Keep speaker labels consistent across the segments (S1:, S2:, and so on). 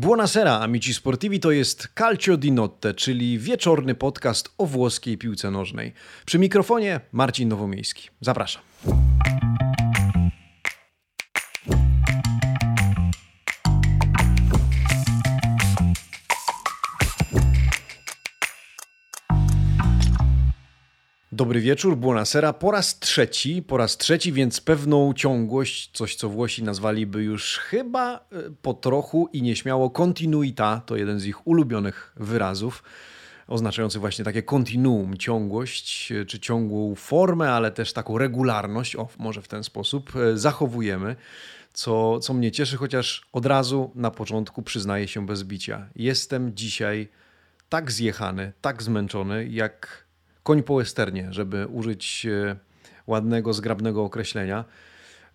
S1: Buonasera, amici sportivi, to jest Calcio di Notte, czyli wieczorny podcast o włoskiej piłce nożnej. Przy mikrofonie Marcin Nowomiejski. Zapraszam. Dobry wieczór, buonasera. Po raz trzeci, po raz trzeci, więc pewną ciągłość, coś co Włosi nazwaliby już chyba e, po trochu i nieśmiało continuita, to jeden z ich ulubionych wyrazów, oznaczający właśnie takie continuum, ciągłość, e, czy ciągłą formę, ale też taką regularność, o może w ten sposób, e, zachowujemy. Co, co mnie cieszy, chociaż od razu na początku przyznaję się bez bicia. Jestem dzisiaj tak zjechany, tak zmęczony, jak koń po westernie, żeby użyć e, ładnego, zgrabnego określenia.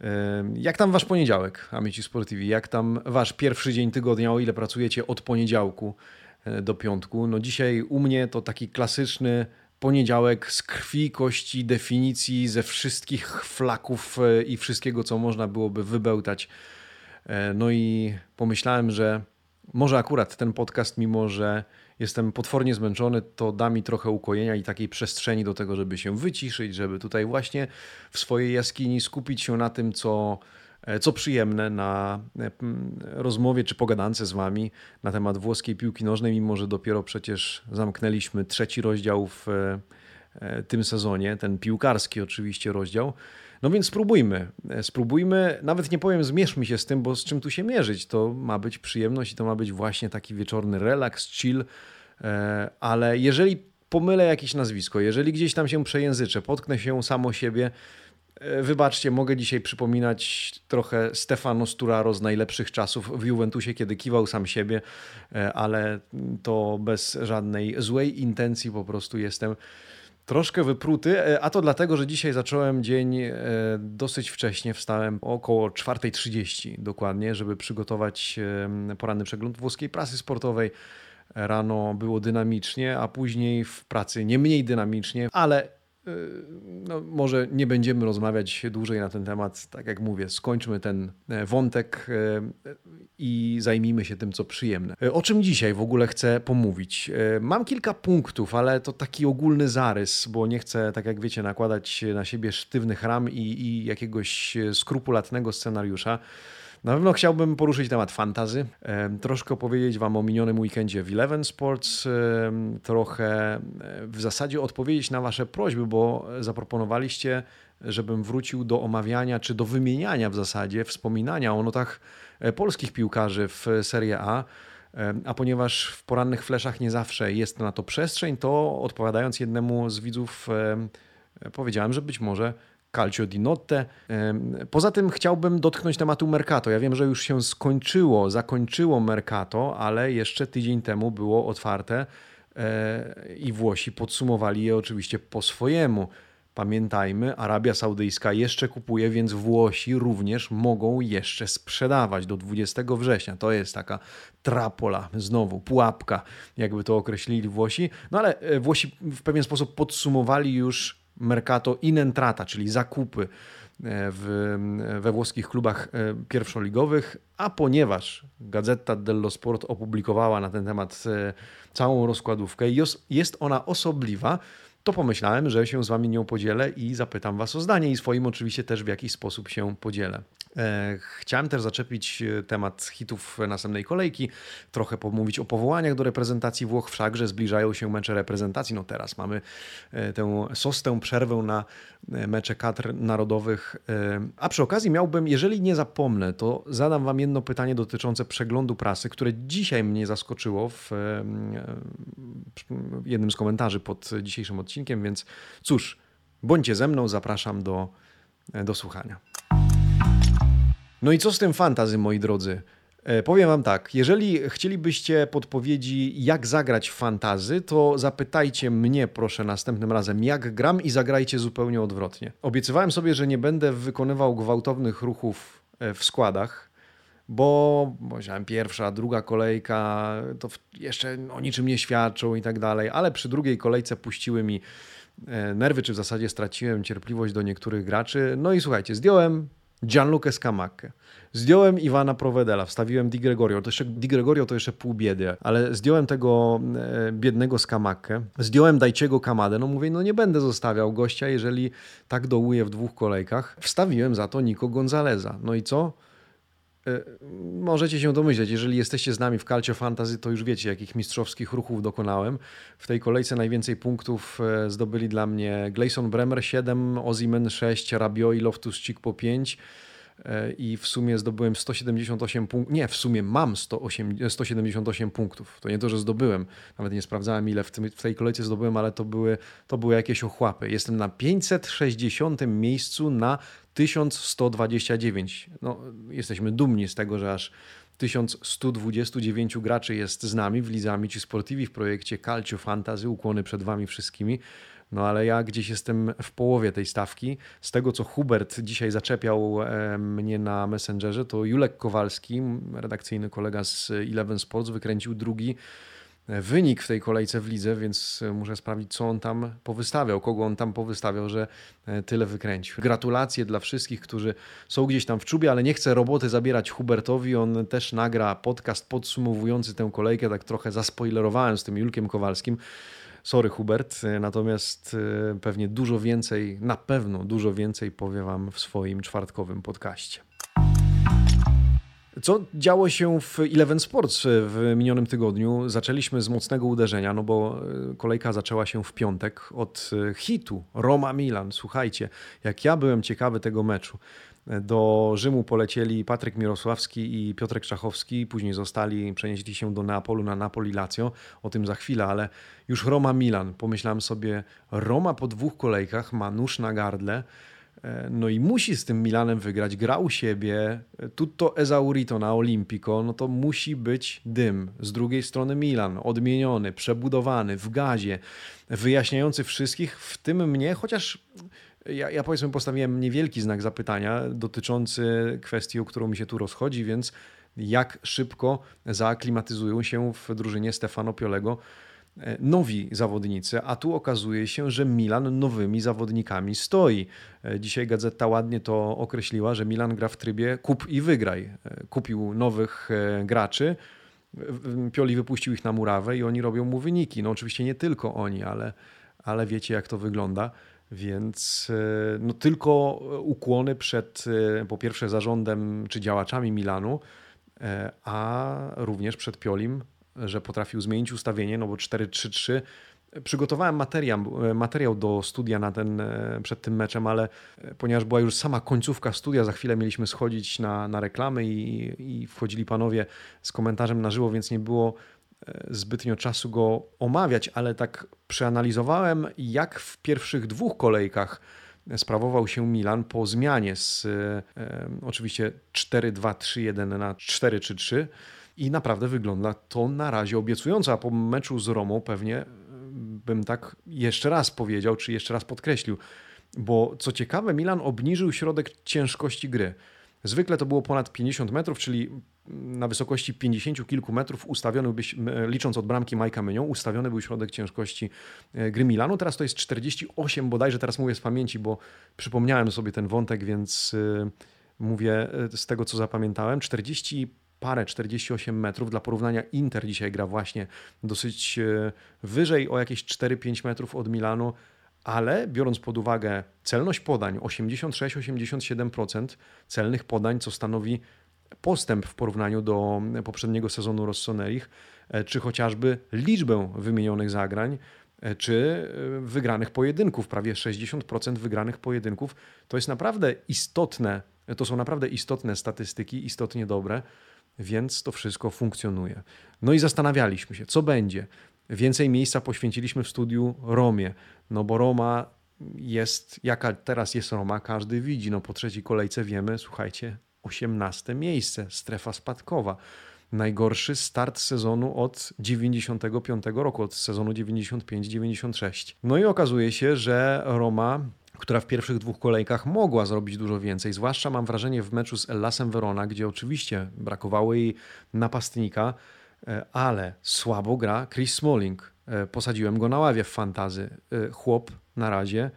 S1: E, jak tam wasz poniedziałek, Amici Sportivi? Jak tam wasz pierwszy dzień tygodnia, o ile pracujecie od poniedziałku e, do piątku? No dzisiaj u mnie to taki klasyczny poniedziałek z krwi, kości, definicji, ze wszystkich flaków i wszystkiego, co można byłoby wybełtać. No i pomyślałem, że może akurat ten podcast, mimo że jestem potwornie zmęczony, to da mi trochę ukojenia i takiej przestrzeni do tego, żeby się wyciszyć, żeby tutaj właśnie w swojej jaskini skupić się na tym, co, e, co przyjemne na e, rozmowie czy pogadance z Wami na temat włoskiej piłki nożnej, mimo że dopiero przecież zamknęliśmy trzeci rozdział w e, tym sezonie, ten piłkarski oczywiście rozdział. No więc spróbujmy. Spróbujmy, nawet nie powiem zmierzmy się z tym, bo z czym tu się mierzyć? To ma być przyjemność i to ma być właśnie taki wieczorny relaks, chill, e, ale jeżeli pomylę jakieś nazwisko, jeżeli gdzieś tam się przejęzyczę, potknę się samo siebie, e, Wybaczcie, mogę dzisiaj przypominać trochę Stefano Sturaro z najlepszych czasów w Juventusie, kiedy kiwał sam siebie, e, ale to bez żadnej złej intencji po prostu jestem Troszkę wypruty, e, a to dlatego, że dzisiaj zacząłem dzień e, dosyć wcześnie. Wstałem około 4.30 dokładnie, żeby przygotować poranny przegląd włoskiej prasy sportowej. Rano było dynamicznie, a później w pracy nie mniej dynamicznie, ale no, może nie będziemy rozmawiać dłużej na ten temat. Tak jak mówię, skończmy ten e, wątek e, i zajmijmy się tym, co przyjemne. E, o czym dzisiaj w ogóle chcę pomówić? Mam kilka punktów, ale to taki ogólny zarys, bo nie chcę, tak jak wiecie, nakładać na siebie sztywnych ram i, i jakiegoś skrupulatnego scenariusza. Na pewno chciałbym poruszyć temat fantazy, troszkę opowiedzieć Wam o minionym weekendzie w Eleven Sports, trochę w zasadzie odpowiedzieć na Wasze prośby, bo zaproponowaliście, żebym wrócił do omawiania czy do wymieniania w zasadzie, wspominania o notach e, polskich piłkarzy w Serie A. A ponieważ w porannych fleszach nie zawsze jest na to przestrzeń, to odpowiadając jednemu z widzów, powiedziałem, że być może Calcio di Notte. Poza tym chciałbym dotknąć tematu Mercato. Ja wiem, że już się skończyło, zakończyło Mercato, ale jeszcze tydzień temu było otwarte e, i Włosi podsumowali je oczywiście po swojemu. Pamiętajmy, Arabia Saudyjska jeszcze kupuje, więc Włosi również mogą jeszcze sprzedawać do 20 września. To jest taka trapola, znowu pułapka, jakby to określili Włosi. No ale e, Włosi w pewien sposób podsumowali już mercato in entrata, czyli zakupy e, w, we włoskich klubach e, pierwszoligowych, a ponieważ Gazeta dello Sport opublikowała na ten temat e, całą rozkładówkę jest ona osobliwa, to pomyślałem, że się z Wami nią podzielę i zapytam Was o zdanie i swoim oczywiście też w jakiś sposób się podzielę. E, chciałem też zaczepić e, temat hitów następnej kolejki, trochę pomówić o powołaniach do reprezentacji Włoch, wszakże zbliżają się mecze reprezentacji. No teraz mamy e, tę sostę przerwę na mecze kadr narodowych. A przy okazji miałbym, jeżeli nie zapomnę, to zadam Wam jedno pytanie dotyczące przeglądu prasy, które dzisiaj mnie zaskoczyło w jednym z komentarzy pod dzisiejszym odcinkiem, więc cóż, bądźcie ze mną, zapraszam do, do słuchania. No i co z tym fantazy, moi drodzy? E, powiem Wam tak, jeżeli chcielibyście podpowiedzi, jak zagrać w fantazy, to zapytajcie mnie proszę następnym razem, jak gram i zagrajcie zupełnie odwrotnie. Obiecywałem sobie, że nie będę wykonywał gwałtownych ruchów e, w składach, bo powiedziałem pierwsza, druga kolejka, to jeszcze o niczym nie świadczą i tak dalej, ale przy drugiej kolejce puściły mi e, nerwy, czy w zasadzie straciłem cierpliwość do niektórych graczy. No i słuchajcie, zdjąłem Gianluca Scamacca. Zdjąłem Iwana Provedela, wstawiłem Di Gregorio. To jeszcze, Di Gregorio to jeszcze pół biedy, ale zdjąłem tego e, biednego Scamackę. Zdjąłem Dajciego Kamadę. No mówię, no nie będę zostawiał gościa, jeżeli tak dołuje w dwóch kolejkach. Wstawiłem za to Nico Gonzaleza. No i co? E, możecie się domyśleć, jeżeli jesteście z nami w Calcio Fantasy, to już wiecie, jakich mistrzowskich ruchów dokonałem. W tej kolejce najwięcej punktów e, zdobyli dla mnie Gleison Bremer 7, Ozimen 6, Rabio i Loftus-Cheek po 5 e, i w sumie zdobyłem 178 punktów. Nie, w sumie mam 108, 178 punktów. To nie to, że zdobyłem. Nawet nie sprawdzałem, ile w, tym, w tej kolejce zdobyłem, ale to były, to były jakieś ochłapy. Jestem na 560 miejscu na 1129. No, jesteśmy dumni z tego, że aż 1129 graczy jest z nami w Lizami czy Sportivi w projekcie Calcio Fantasy. Ukłony przed Wami wszystkimi. No ale ja gdzieś jestem w połowie tej stawki. Z tego, co Hubert dzisiaj zaczepiał e, mnie na Messengerze, to Julek Kowalski, redakcyjny kolega z Eleven Sports, wykręcił drugi wynik w tej kolejce w lidze, więc muszę sprawdzić, co on tam powystawiał, kogo on tam powystawiał, że e, tyle wykręcił. Gratulacje dla wszystkich, którzy są gdzieś tam w czubie, ale nie chcę roboty zabierać Hubertowi. On też nagra podcast podsumowujący tę kolejkę, tak trochę zaspoilerowałem z tym Julkiem Kowalskim. Sorry Hubert, e, natomiast e, pewnie dużo więcej, na pewno dużo więcej powie Wam w swoim czwartkowym podcaście. Co działo się w Eleven Sports w minionym tygodniu? Zaczęliśmy z mocnego uderzenia, no bo e, kolejka zaczęła się w piątek od e, hitu Roma Milan. Słuchajcie, jak ja byłem ciekawy tego meczu. E, do Rzymu polecieli Patryk Mirosławski i Piotrek Czachowski, później zostali, przenieśli się do Neapolu na Napoli Lazio, o tym za chwilę, ale już Roma Milan. Pomyślałem sobie, Roma po dwóch kolejkach ma nóż na gardle, E, no i musi z tym Milanem wygrać. Gra u siebie, tutto esaurito na Olimpico, no to musi być dym. Z drugiej strony Milan, odmieniony, przebudowany, w gazie, wyjaśniający wszystkich, w tym mnie, chociaż ja, ja powiedzmy postawiłem niewielki znak zapytania dotyczący kwestii, o którą mi się tu rozchodzi, więc jak szybko zaaklimatyzują się w drużynie Stefano Piolego E, nowi zawodnicy, a tu okazuje się, że Milan nowymi zawodnikami stoi. E, dzisiaj gazeta ładnie to określiła, że Milan gra w trybie kup i wygraj. E, kupił nowych graczy, Pioli wypuścił ich na murawę i oni robią mu wyniki. No oczywiście nie tylko oni, ale, ale wiecie jak to wygląda. Więc no, tylko ukłony przed po pierwsze zarządem czy działaczami Milanu, a również przed Piolim, że potrafił zmienić ustawienie, no bo 4-3-3. Przygotowałem materiał, materiał do studia na ten, przed tym meczem, ale ponieważ była już sama końcówka studia, za chwilę mieliśmy schodzić na, na reklamy i, i wchodzili panowie z komentarzem na żywo, więc nie było e, zbytnio czasu go omawiać, ale tak przeanalizowałem, jak w pierwszych dwóch kolejkach sprawował się Milan po zmianie z e, oczywiście 4-2-3-1 na 4-3-3 i naprawdę wygląda to na razie obiecująco, a po meczu z Romą pewnie e, bym tak jeszcze raz powiedział, czy jeszcze raz podkreślił, bo co ciekawe, Milan obniżył środek ciężkości gry. Zwykle to było ponad 50 metrów, czyli na wysokości 50 kilku metrów ustawiony był, licząc od bramki Majka Mynią, ustawiony był środek ciężkości e, gry Milanu. Teraz to jest 48 bodajże, teraz mówię z pamięci, bo przypomniałem sobie ten wątek, więc e, mówię z tego, co zapamiętałem. 40 parę 48 metrów. Dla porównania Inter dzisiaj gra właśnie dosyć e, wyżej o jakieś 4-5 metrów od Milanu, ale biorąc pod uwagę celność podań 86-87% celnych podań, co stanowi postęp w porównaniu do poprzedniego sezonu Rossoneri, e, czy chociażby liczbę wymienionych zagrań, e, czy wygranych pojedynków, prawie 60% wygranych pojedynków, to jest naprawdę istotne, to są naprawdę istotne statystyki, istotnie dobre więc to wszystko funkcjonuje. No i zastanawialiśmy się, co będzie. Więcej miejsca poświęciliśmy w studiu Romie, no bo Roma jest, jaka teraz jest Roma, każdy widzi. No po trzeciej kolejce wiemy, słuchajcie, 18 miejsce, strefa spadkowa. Najgorszy start sezonu od 95 roku, od sezonu 95-96. No i okazuje się, że Roma która w pierwszych dwóch kolejkach mogła zrobić dużo więcej. Zwłaszcza mam wrażenie w meczu z Ellasem Verona, gdzie oczywiście brakowało jej napastnika, e, ale słabo gra Chris Smalling. E, posadziłem go na ławie w fantazy. E, chłop na razie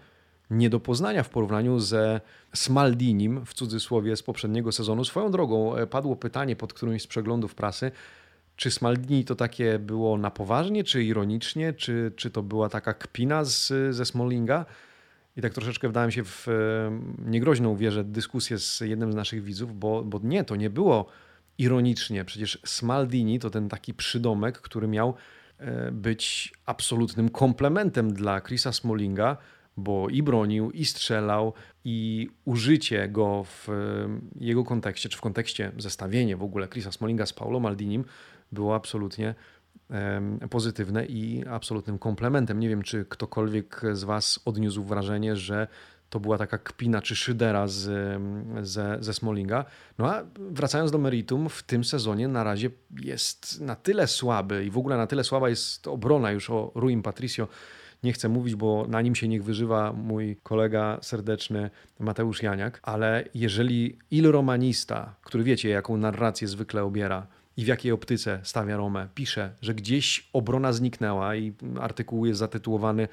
S1: nie do poznania w porównaniu ze Smaldinim, w cudzysłowie, z poprzedniego sezonu. Swoją drogą padło pytanie pod którymś z przeglądów prasy, czy Smaldini to takie było na poważnie, czy ironicznie, czy, czy to była taka kpina z, ze Smallinga? I tak troszeczkę wdałem się w niegroźną, wierzę, dyskusję z jednym z naszych widzów, bo, bo nie, to nie było ironicznie. Przecież Smaldini to ten taki przydomek, który miał e, być absolutnym komplementem dla Chrisa Smallinga, bo i bronił, i strzelał, i użycie go w jego kontekście, czy w kontekście zestawienie w ogóle Chrisa Smallinga z Paulo Maldinim było absolutnie pozytywne i absolutnym komplementem. Nie wiem, czy ktokolwiek z Was odniósł wrażenie, że to była taka kpina czy szydera z, ze, ze Smallinga. No a wracając do meritum, w tym sezonie na razie jest na tyle słaby i w ogóle na tyle słaba jest obrona już o Ruim Patricio. Nie chcę mówić, bo na nim się niech wyżywa mój kolega serdeczny Mateusz Janiak, ale jeżeli il romanista, który wiecie, jaką narrację zwykle obiera, i w jakiej optyce stawia Romę. Pisze, że gdzieś obrona zniknęła i artykuł jest zatytułowany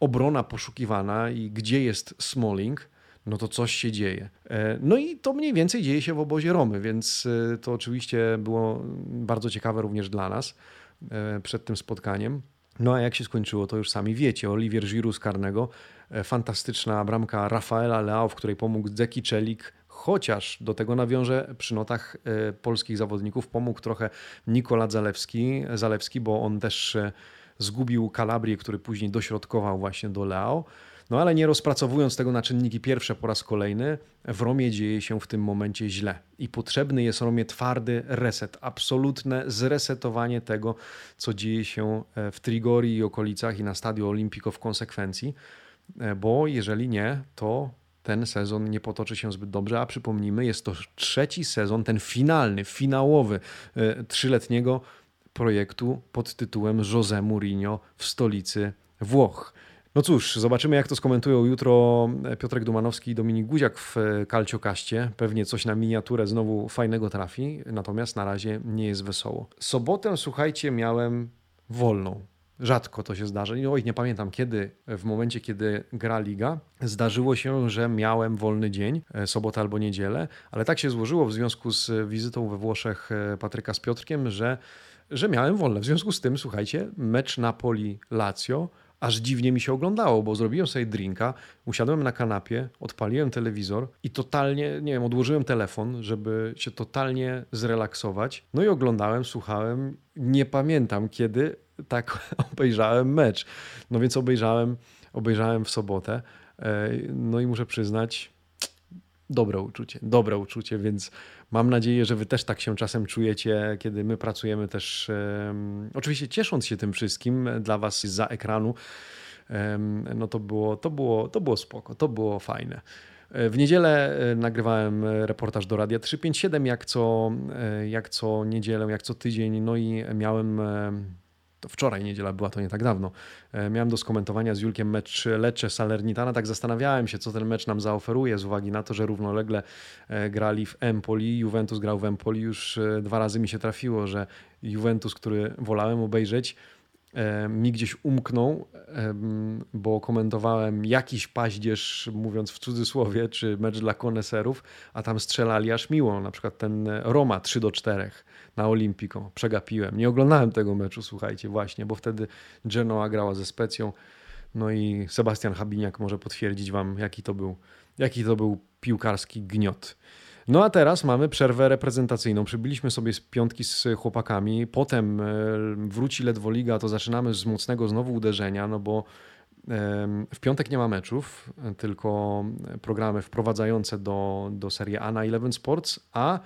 S1: Obrona poszukiwana i gdzie jest Smalling, no to coś się dzieje. E, no i to mniej więcej dzieje się w obozie Romy, więc e, to oczywiście było bardzo ciekawe również dla nas e, przed tym spotkaniem. No a jak się skończyło, to już sami wiecie. Olivier Giroud z karnego, fantastyczna bramka Rafaela Leao, w której pomógł Zeki Czelik, chociaż do tego nawiążę przy notach e, polskich zawodników pomógł trochę Nikola Zalewski, Zalewski bo on też e, zgubił Kalabrię, który później dośrodkował właśnie do Leo. No ale nie rozpracowując tego na czynniki pierwsze po raz kolejny, w Romie dzieje się w tym momencie źle. I potrzebny jest Romie twardy reset, absolutne zresetowanie tego, co dzieje się e, w Trigori i okolicach i na Stadio Olimpico w konsekwencji, bo jeżeli nie, to ten sezon nie potoczy się zbyt dobrze, a przypomnijmy, jest to trzeci sezon, ten finalny, finałowy e, trzyletniego projektu pod tytułem José Mourinho w stolicy Włoch. No cóż, zobaczymy jak to skomentują jutro Piotrek Dumanowski i Dominik Guziak w Kalciokaście. Pewnie coś na miniaturę znowu fajnego trafi, natomiast na razie nie jest wesoło. Sobotę, słuchajcie, miałem wolną. Rzadko to się zdarza. Oj, nie pamiętam kiedy, w momencie kiedy gra liga, zdarzyło się, że miałem wolny dzień, e, sobotę albo niedzielę, ale tak się złożyło w związku z wizytą we Włoszech e, Patryka z Piotrkiem, że, że miałem wolne. W związku z tym, słuchajcie, mecz Napoli-Lazio aż dziwnie mi się oglądało, bo zrobiłem sobie drinka, usiadłem na kanapie, odpaliłem telewizor i totalnie, nie wiem, odłożyłem telefon, żeby się totalnie zrelaksować. No i oglądałem, słuchałem. Nie pamiętam kiedy tak obejrzałem mecz. No więc obejrzałem, obejrzałem w sobotę. E, no i muszę przyznać, dobre uczucie, dobre uczucie, więc mam nadzieję, że wy też tak się czasem czujecie, kiedy my pracujemy też, um, oczywiście ciesząc się tym wszystkim dla was za ekranu, um, no to było, to, było, to było spoko, to było fajne. E, w niedzielę e, nagrywałem reportaż do Radia 357, jak co, jak co niedzielę, jak co tydzień, no i miałem to wczoraj niedziela była, to nie tak dawno. E, miałem do skomentowania z Julkiem mecz Lecce Salernitana, tak zastanawiałem się, co ten mecz nam zaoferuje z uwagi na to, że równolegle e, grali w Empoli, Juventus grał w Empoli, już e, dwa razy mi się trafiło, że Juventus, który wolałem obejrzeć, mi gdzieś umknął, bo komentowałem jakiś paździerz, mówiąc w cudzysłowie, czy mecz dla koneserów, a tam strzelali aż miło, na przykład ten Roma 3 do 4 na Olimpico. Przegapiłem. Nie oglądałem tego meczu, słuchajcie, właśnie, bo wtedy Genoa grała ze Specją. No i Sebastian Habiniak może potwierdzić wam, jaki to był, jaki to był piłkarski gniot. No a teraz mamy przerwę reprezentacyjną. Przybyliśmy sobie z piątki z chłopakami, potem e, wróci ledwo liga, to zaczynamy z mocnego znowu uderzenia, no bo w piątek nie ma meczów, tylko programy wprowadzające do, do serii A na Eleven Sports, a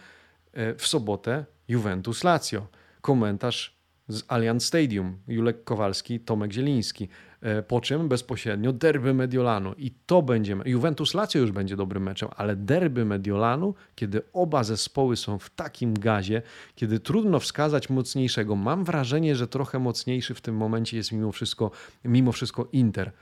S1: w sobotę Juventus Lazio. Komentarz z Allianz Stadium. Julek Kowalski, Tomek Zieliński. E, po czym bezpośrednio derby Mediolanu. I to będzie. Juventus Lazio już będzie dobrym meczem, ale derby Mediolanu, kiedy oba zespoły są w takim gazie, kiedy trudno wskazać mocniejszego. Mam wrażenie, że trochę mocniejszy w tym momencie jest mimo wszystko, mimo wszystko Inter.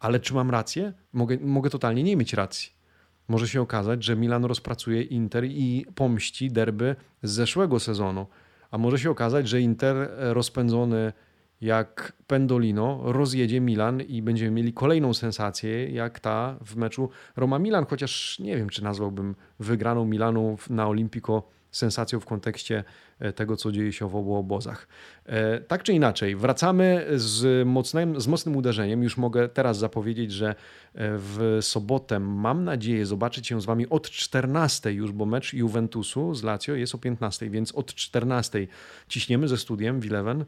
S1: Ale czy mam rację? Mogę, mogę totalnie nie mieć racji może się okazać, że Milan rozpracuje Inter i pomści derby z zeszłego sezonu. A może się okazać, że Inter rozpędzony jak Pendolino rozjedzie Milan i będziemy mieli kolejną sensację, jak ta w meczu Roma-Milan, chociaż nie wiem, czy nazwałbym wygraną Milanu na Olimpico sensacją w kontekście e, tego, co dzieje się w obu obozach. E, tak czy inaczej, wracamy z mocnym, z mocnym uderzeniem. Już mogę teraz zapowiedzieć, że e, w sobotę mam nadzieję zobaczyć się z Wami od 14 już, bo mecz Juventusu z Lazio jest o 15, więc od 14 ciśniemy ze studiem w Eleven.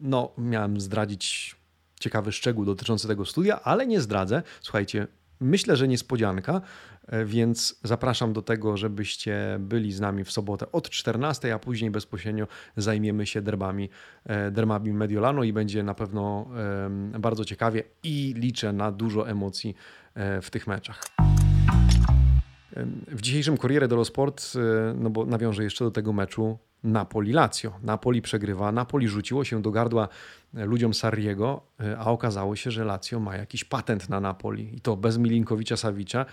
S1: No, miałem zdradzić ciekawy szczegół dotyczący tego studia, ale nie zdradzę. Słuchajcie, myślę, że niespodzianka, e, więc zapraszam do tego, żebyście byli z nami w sobotę od 14, a później bezpośrednio zajmiemy się derbami, e, derbami Mediolano i będzie na pewno bardzo ciekawie i liczę na dużo emocji e, w tych meczach. W dzisiejszym Corriere dello Sport, no bo nawiążę jeszcze do tego meczu, Napoli-Lazio. Napoli przegrywa, Napoli rzuciło się do gardła e, ludziom Sarriego, e, a okazało się, że Lazio ma jakiś patent na Napoli i to bez Milinkowicza Sawicza.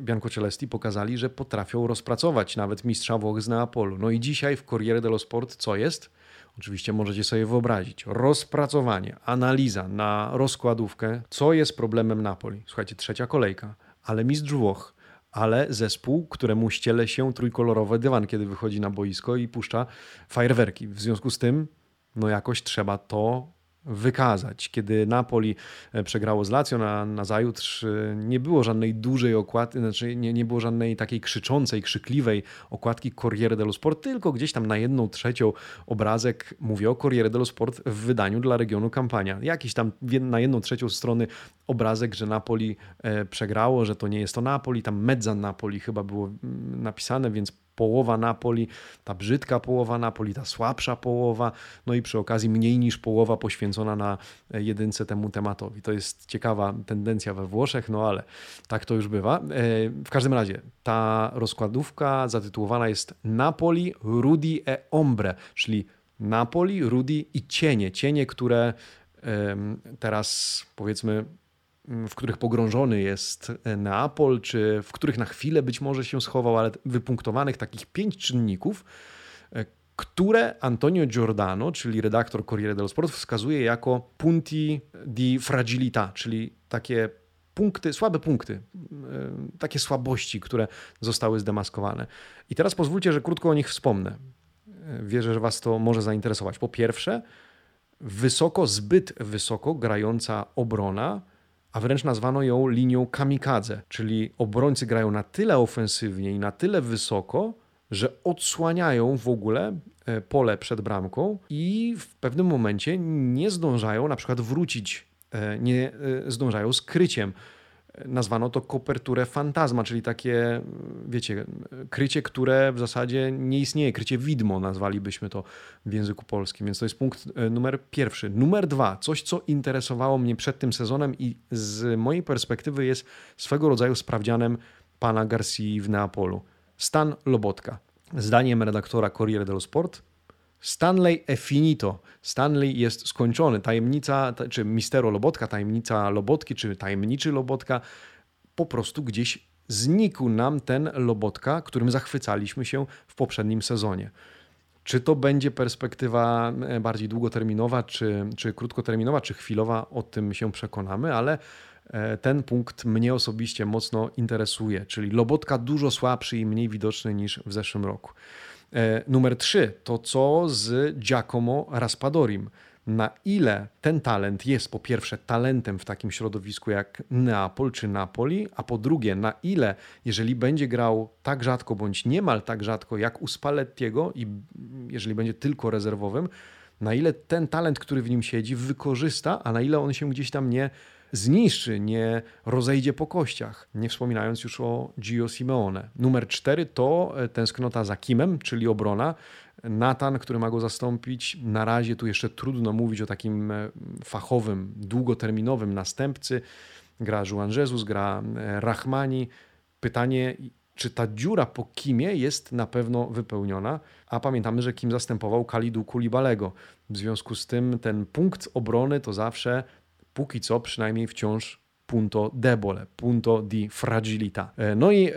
S1: Bianco Celesti pokazali, że potrafią rozpracować nawet mistrza Włoch z Neapolu. No i dzisiaj w Corriere dello Sport co jest? Oczywiście możecie sobie wyobrazić. Rozpracowanie, analiza na rozkładówkę, co jest problemem Napoli. Słuchajcie, trzecia kolejka, ale mistrz Włoch ale zespół, któremu ściele się trójkolorowy dywan, kiedy wychodzi na boisko i puszcza fajerwerki. W związku z tym, no jakoś trzeba to wykazać. Kiedy Napoli e, przegrało z Lazio na, na zajutrz, e, nie było żadnej dużej okładki, znaczy nie, nie było żadnej takiej krzyczącej, krzykliwej okładki Corriere dello Sport, tylko gdzieś tam na jedną trzecią obrazek mówię o Corriere dello Sport w wydaniu dla regionu kampania. Jakiś tam na jedną trzecią strony obrazek, że Napoli e, przegrało, że to nie jest to Napoli, tam mezza Napoli chyba było mm, napisane, więc połowa Napoli, ta brzydka połowa Napoli, ta słabsza połowa, no i przy okazji mniej niż połowa poświęcona na jedynce temu tematowi. To jest ciekawa tendencja we Włoszech, no ale tak to już bywa. E, w każdym razie ta rozkładówka zatytułowana jest Napoli, Rudi e Ombre, czyli Napoli, Rudi i cienie. Cienie, które teraz powiedzmy w których pogrążony jest Neapol, czy w których na chwilę być może się schował, ale wypunktowanych takich pięć czynników, e, które Antonio Giordano, czyli redaktor Corriere dello Sport, wskazuje jako punti di fragilità, czyli takie punkty, słabe punkty, e, takie słabości, które zostały zdemaskowane. I teraz pozwólcie, że krótko o nich wspomnę. E, wierzę, że Was to może zainteresować. Po pierwsze, wysoko, zbyt wysoko grająca obrona a wręcz nazwano ją linią kamikadze, czyli obrońcy grają na tyle ofensywnie i na tyle wysoko, że odsłaniają w ogóle e, pole przed bramką i w pewnym momencie nie zdążają na przykład wrócić, e, nie e, zdążają z kryciem nazwano to koperturę fantazma, czyli takie, wiecie, krycie, które w zasadzie nie istnieje, krycie widmo nazwalibyśmy to w języku polskim, więc to jest punkt e, numer pierwszy. Numer dwa, coś co interesowało mnie przed tym sezonem i z mojej perspektywy jest swego rodzaju sprawdzianem pana Garcia w Neapolu. Stan Lobotka. Zdaniem redaktora Corriere dello Sport Stanley e finito. Stanley jest skończony. Tajemnica, czy mistero Lobotka, tajemnica Lobotki, czy tajemniczy Lobotka, po prostu gdzieś znikł nam ten Lobotka, którym zachwycaliśmy się w poprzednim sezonie. Czy to będzie perspektywa e, bardziej długoterminowa, czy, czy krótkoterminowa, czy chwilowa, o tym się przekonamy, ale e, ten punkt mnie osobiście mocno interesuje, czyli Lobotka dużo słabszy i mniej widoczny niż w zeszłym roku. E, numer trzy to co z Giacomo Raspadorim. Na ile ten talent jest po pierwsze talentem w takim środowisku jak Neapol czy Napoli, a po drugie na ile, jeżeli będzie grał tak rzadko bądź niemal tak rzadko jak u Spallettiego i jeżeli będzie tylko rezerwowym, na ile ten talent, który w nim siedzi, wykorzysta, a na ile on się gdzieś tam nie zniszczy, nie rozejdzie po kościach. Nie wspominając już o Gio Simeone. Numer cztery to e, tęsknota za Kimem, czyli obrona. Natan, który ma go zastąpić. Na razie tu jeszcze trudno mówić o takim e, fachowym, długoterminowym następcy. Gra Juan Jesus, gra e, Rahmani. Pytanie, czy ta dziura po Kimie jest na pewno wypełniona, a pamiętamy, że Kim zastępował Kalidu Kulibalego. W związku z tym ten punkt obrony to zawsze póki co przynajmniej wciąż punto debole, punto di fragilità. E, no i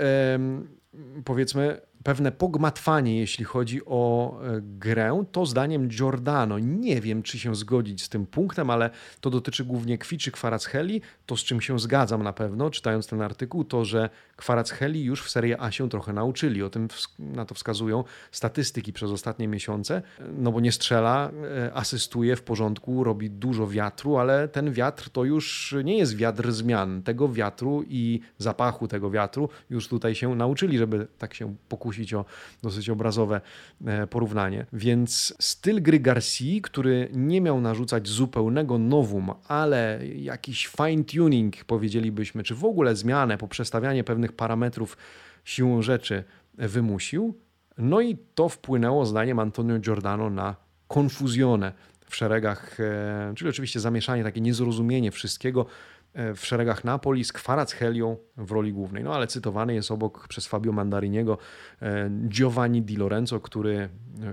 S1: powiedzmy pewne pogmatwanie, jeśli chodzi o e, grę, to zdaniem Giordano. Nie wiem, czy się zgodzić z tym punktem, ale to dotyczy głównie Kwiczy Kwaracheli. To, z czym się zgadzam na pewno, czytając ten artykuł, to, że Kwaracheli już w Serie A się trochę nauczyli. O tym na to wskazują statystyki przez ostatnie miesiące. No bo nie strzela, e, asystuje w porządku, robi dużo wiatru, ale ten wiatr to już nie jest wiatr zmian. Tego wiatru i zapachu tego wiatru już tutaj się nauczyli, żeby tak się pokusić o dosyć obrazowe e, porównanie. Więc styl gry Garcia, który nie miał narzucać zupełnego nowum, ale jakiś fine-tuning, powiedzielibyśmy, czy w ogóle zmianę, poprzestawianie pewnych parametrów siłą rzeczy wymusił. No i to wpłynęło, zdaniem Antonio Giordano, na konfuzjonę w szeregach, e, czyli oczywiście zamieszanie, takie niezrozumienie wszystkiego, w szeregach Napoli z Kwarachelią w roli głównej. No ale cytowany jest obok przez Fabio Mandariniego e, Giovanni Di Lorenzo, który e,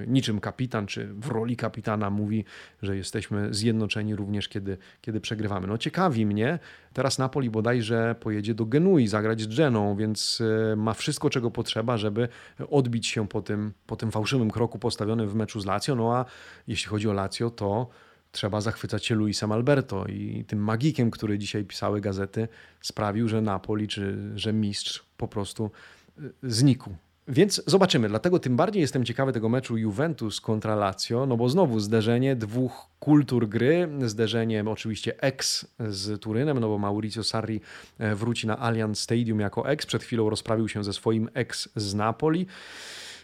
S1: niczym kapitan, czy w roli kapitana mówi, że jesteśmy zjednoczeni również, kiedy, kiedy przegrywamy. No ciekawi mnie, teraz Napoli bodajże pojedzie do Genui zagrać z Geną, więc ma wszystko, czego potrzeba, żeby odbić się po tym, po tym fałszywym kroku postawionym w meczu z Lazio. No a jeśli chodzi o Lazio, to trzeba zachwycać się Luisem Alberto i tym magikiem, który dzisiaj pisały gazety, sprawił, że Napoli czy że mistrz po prostu y, znikł. Więc zobaczymy. Dlatego tym bardziej jestem ciekawy tego meczu Juventus kontra Lazio, no bo znowu zderzenie dwóch kultur gry, zderzenie oczywiście ex z Turynem, no bo Mauricio Sarri e, wróci na Allianz Stadium jako ex, przed chwilą rozprawił się ze swoim ex z Napoli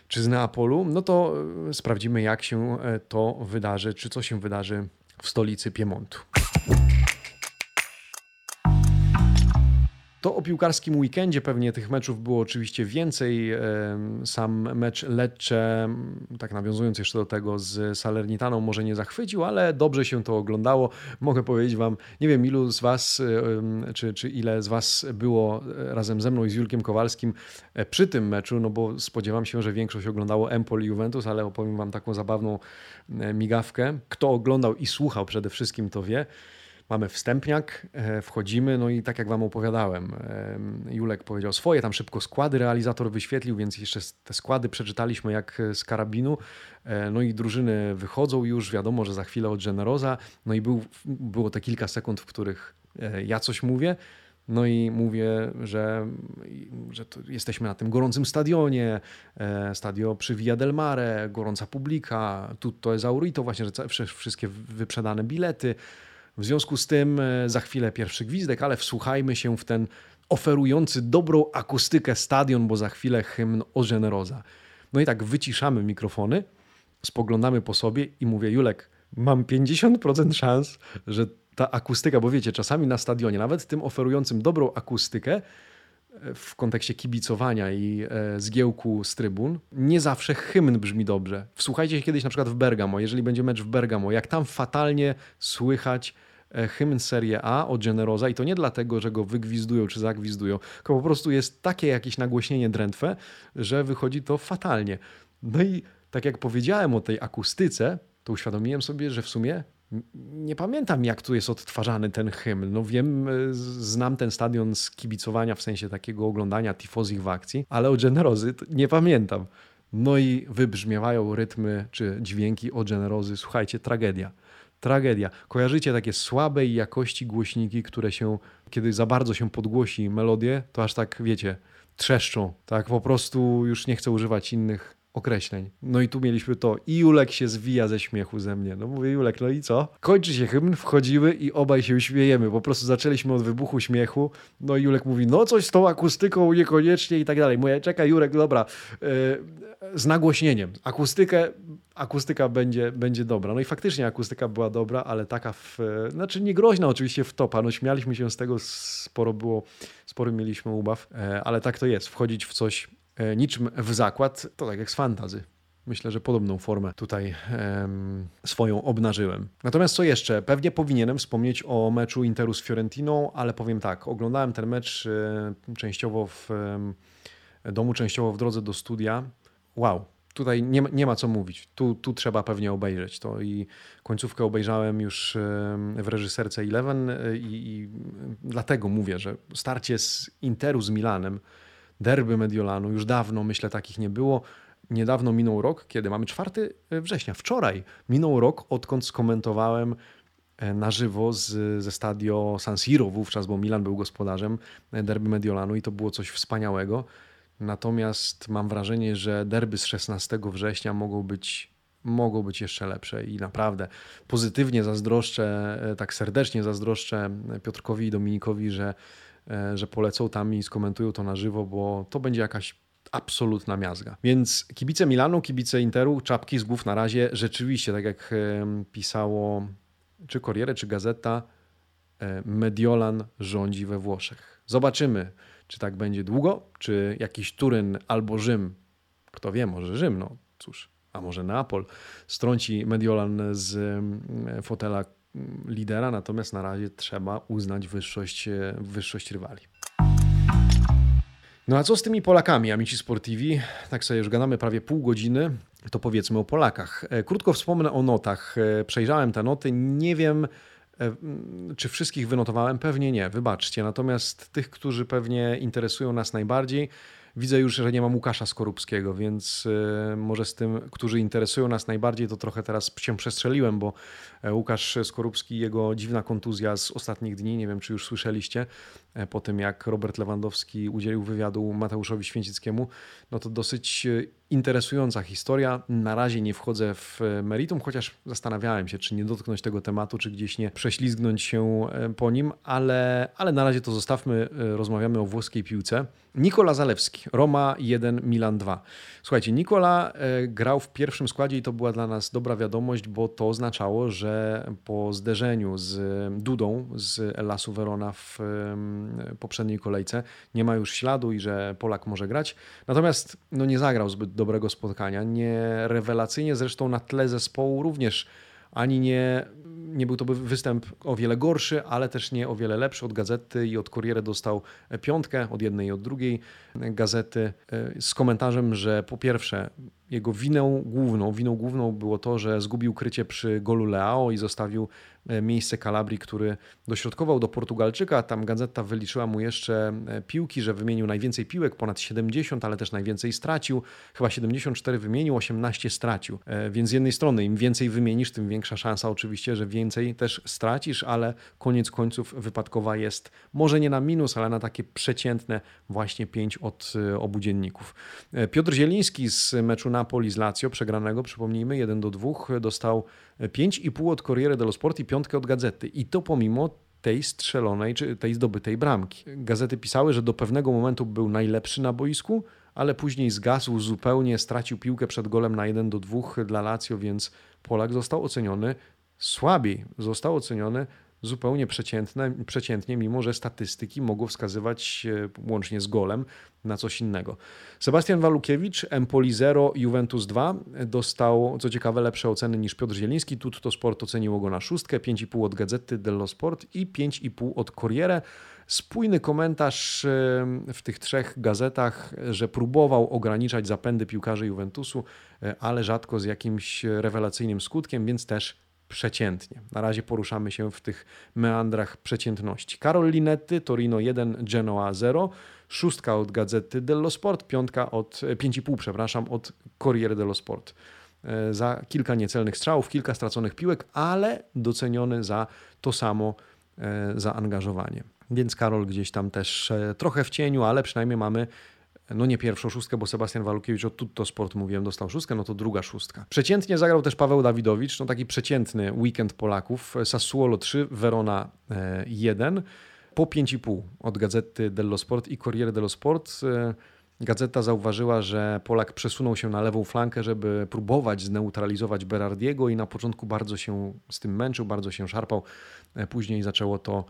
S1: czy z Neapolu, no to e, sprawdzimy, jak się e, to wydarzy, czy co się wydarzy w stolicy Piemontu. To o piłkarskim weekendzie pewnie tych meczów było oczywiście więcej. Sam mecz Lecce, tak nawiązując jeszcze do tego z Salernitaną, może nie zachwycił, ale dobrze się to oglądało. Mogę powiedzieć Wam, nie wiem ilu z Was, czy, czy ile z Was było razem ze mną i z Julkiem Kowalskim e, przy tym meczu, no bo spodziewam się, że większość oglądało Empoli Juventus, ale opowiem Wam taką zabawną e, migawkę. Kto oglądał i słuchał przede wszystkim, to wie mamy wstępniak, e, wchodzimy, no i tak jak Wam opowiadałem, Julek powiedział swoje, tam szybko składy realizator wyświetlił, więc jeszcze te składy przeczytaliśmy jak z karabinu, e, no i drużyny wychodzą już, wiadomo, że za chwilę od Generoza, no i był, było te kilka sekund, w których e, ja coś mówię, no i mówię, że, że jesteśmy na tym gorącym stadionie, stadio przy Via del Mare, gorąca publika, tutto esaurito, właśnie, że wszystkie wyprzedane bilety. W związku z tym e, za chwilę pierwszy gwizdek, ale wsłuchajmy się w ten oferujący dobrą akustykę stadion, bo za chwilę hymn o Generoza. No i tak wyciszamy mikrofony, spoglądamy po sobie i mówię, Julek, mam 50% szans, że ta akustyka, bo wiecie, czasami na stadionie, nawet tym oferującym dobrą akustykę, w kontekście kibicowania i e, zgiełku z trybun, nie zawsze hymn brzmi dobrze. Wsłuchajcie się kiedyś na przykład w Bergamo, jeżeli będzie mecz w Bergamo, jak tam fatalnie słychać E, hymn Serie A od Generoza i to nie dlatego, że go wygwizdują czy zagwizdują, tylko po prostu jest takie jakieś nagłośnienie drętwe, że wychodzi to fatalnie. No i tak jak powiedziałem o tej akustyce, to uświadomiłem sobie, że w sumie nie pamiętam, jak tu jest odtwarzany ten hymn. No wiem, e, znam ten stadion z kibicowania, w sensie takiego oglądania tifozich w akcji, ale o Generozy nie pamiętam. No i wybrzmiewają rytmy czy dźwięki o Generozy. Słuchajcie, tragedia tragedia. Kojarzycie takie słabej jakości głośniki, które się, kiedy za bardzo się podgłosi melodię, to aż tak, wiecie, trzeszczą. Tak po prostu już nie chcę używać innych określeń. No i tu mieliśmy to. I Julek się zwija ze śmiechu ze mnie. No mówię, Julek, no i co? Kończy się hymn, wchodzimy i obaj się śmiejemy. Po prostu zaczęliśmy od wybuchu śmiechu. No i Julek mówi, no coś z tą akustyką niekoniecznie i tak dalej. Mówię, czekaj Jurek, dobra, yy, z nagłośnieniem. Akustykę, akustyka będzie, będzie dobra. No i faktycznie akustyka była dobra, ale taka, w, znaczy nie groźna oczywiście w topa. No śmialiśmy się z tego, sporo było, spory mieliśmy ubaw, yy, ale tak to jest. Wchodzić w coś niczym w zakład, to tak jak z fantazy. Myślę, że podobną formę tutaj em, swoją obnażyłem. Natomiast co jeszcze? Pewnie powinienem wspomnieć o meczu Interu z Fiorentiną, ale powiem tak, oglądałem ten mecz e, częściowo w e, domu, częściowo w drodze do studia. Wow, tutaj nie, nie ma co mówić. Tu, tu trzeba pewnie obejrzeć to i końcówkę obejrzałem już w reżyserce Eleven i, i dlatego mówię, że starcie z Interu z Milanem derby Mediolanu. Już dawno, myślę, takich nie było. Niedawno minął rok, kiedy mamy 4 września. Wczoraj minął rok, odkąd skomentowałem e, na żywo z, ze stadio San Siro wówczas, bo Milan był gospodarzem e, derby Mediolanu i to było coś wspaniałego. Natomiast mam wrażenie, że derby z 16 września mogą być, mogą być jeszcze lepsze i naprawdę pozytywnie zazdroszczę, e, tak serdecznie zazdroszczę Piotrkowi i Dominikowi, że, że polecą tam i skomentują to na żywo, bo to będzie jakaś absolutna miazga. Więc kibice Milanu, kibice Interu, czapki z głów na razie rzeczywiście, tak jak pisało czy Corriere, czy Gazeta, e, Mediolan rządzi we Włoszech. Zobaczymy, czy tak będzie długo, czy jakiś Turyn albo Rzym, kto wie, może Rzym, no cóż, a może Neapol, strąci Mediolan z fotela lidera, natomiast na razie trzeba uznać wyższość, e, wyższość rywali. No a co z tymi Polakami, amici sportivi? Tak sobie już gadamy prawie pół godziny, to powiedzmy o Polakach. E, krótko wspomnę o notach. E, przejrzałem te noty, nie wiem e, czy wszystkich wynotowałem, pewnie nie, wybaczcie. Natomiast tych, którzy pewnie interesują nas najbardziej, Widzę już, że nie mam Łukasza Skorupskiego, więc może z tym, którzy interesują nas najbardziej, to trochę teraz się przestrzeliłem, bo Łukasz Skorupski, jego dziwna kontuzja z ostatnich dni, nie wiem czy już słyszeliście, E, po tym jak Robert Lewandowski udzielił wywiadu Mateuszowi Święcickiemu, no to dosyć e, interesująca historia. Na razie nie wchodzę w e, meritum, chociaż zastanawiałem się, czy nie dotknąć tego tematu, czy gdzieś nie prześlizgnąć się po nim, ale, ale na razie to zostawmy. Rozmawiamy o włoskiej piłce. Nikola Zalewski, Roma 1, Milan 2. Słuchajcie, Nikola grał w pierwszym składzie i to była dla nas dobra wiadomość, bo to oznaczało, że po zderzeniu z Dudą z Elasu Verona w poprzedniej kolejce, nie ma już śladu i że Polak może grać. Natomiast no, nie zagrał zbyt dobrego spotkania. Nie rewelacyjnie zresztą na tle zespołu również ani nie, nie był to występ o wiele gorszy, ale też nie o wiele lepszy od gazety i od Corriere dostał piątkę od jednej i od drugiej gazety e, z komentarzem, że po pierwsze jego winą główną, winą główną było to, że zgubił krycie przy golu Leao i zostawił e, miejsce Calabrii, który dośrodkował do Portugalczyka. Tam gazeta wyliczyła mu jeszcze e, piłki, że wymienił najwięcej piłek, ponad 70, ale też najwięcej stracił. Chyba 74 wymienił, 18 stracił. E, więc z jednej strony im więcej wymienisz, tym większa szansa oczywiście, że więcej też stracisz, ale koniec końców wypadkowa jest może nie na minus, ale na takie przeciętne właśnie 5 od obu dzienników. Piotr Zieliński z meczu Napoli z Lazio, przegranego, przypomnijmy, 1 do 2, dostał 5,5 od Corriere dello Sport i piątkę od Gazety. I to pomimo tej strzelonej, czy tej zdobytej bramki. Gazety pisały, że do pewnego momentu był najlepszy na boisku, ale później zgasł zupełnie, stracił piłkę przed golem na 1 do 2 dla Lazio, więc Polak został oceniony słabiej. Został oceniony zupełnie przeciętne, przeciętnie, mimo że statystyki mogą wskazywać łącznie z golem na coś innego. Sebastian Walukiewicz, Empoli 0, Juventus 2 dostał, co ciekawe, lepsze oceny niż Piotr Zieliński. Tutto Sport oceniło go na szóstkę, 5,5 od Gazety dello Sport i 5,5 od Corriere. Spójny komentarz w tych trzech gazetach, że próbował ograniczać zapędy piłkarzy Juventusu, e, ale rzadko z jakimś rewelacyjnym skutkiem, więc też przeciętnie. Na razie poruszamy się w tych meandrach przeciętności. Karol Linetti, Torino 1, Genoa 0, szóstka od Gazety dello Sport, piątka od, 5,5 przepraszam, od Corriere dello Sport. E, za kilka niecelnych strzałów, kilka straconych piłek, ale doceniony za to samo e, zaangażowanie. Więc Karol gdzieś tam też e, trochę w cieniu, ale przynajmniej mamy no nie pierwszą szóstkę, bo Sebastian Walukiewicz od Tutto Sport mówiłem, dostał szóstkę, no to druga szóstka. Przeciętnie zagrał też Paweł Dawidowicz, no taki przeciętny weekend Polaków. Sassuolo 3, Verona 1, po 5,5 od Gazety dello Sport i Corriere dello Sport. Gazeta zauważyła, że Polak przesunął się na lewą flankę, żeby próbować zneutralizować Berardiego i na początku bardzo się z tym męczył, bardzo się szarpał. E, później zaczęło to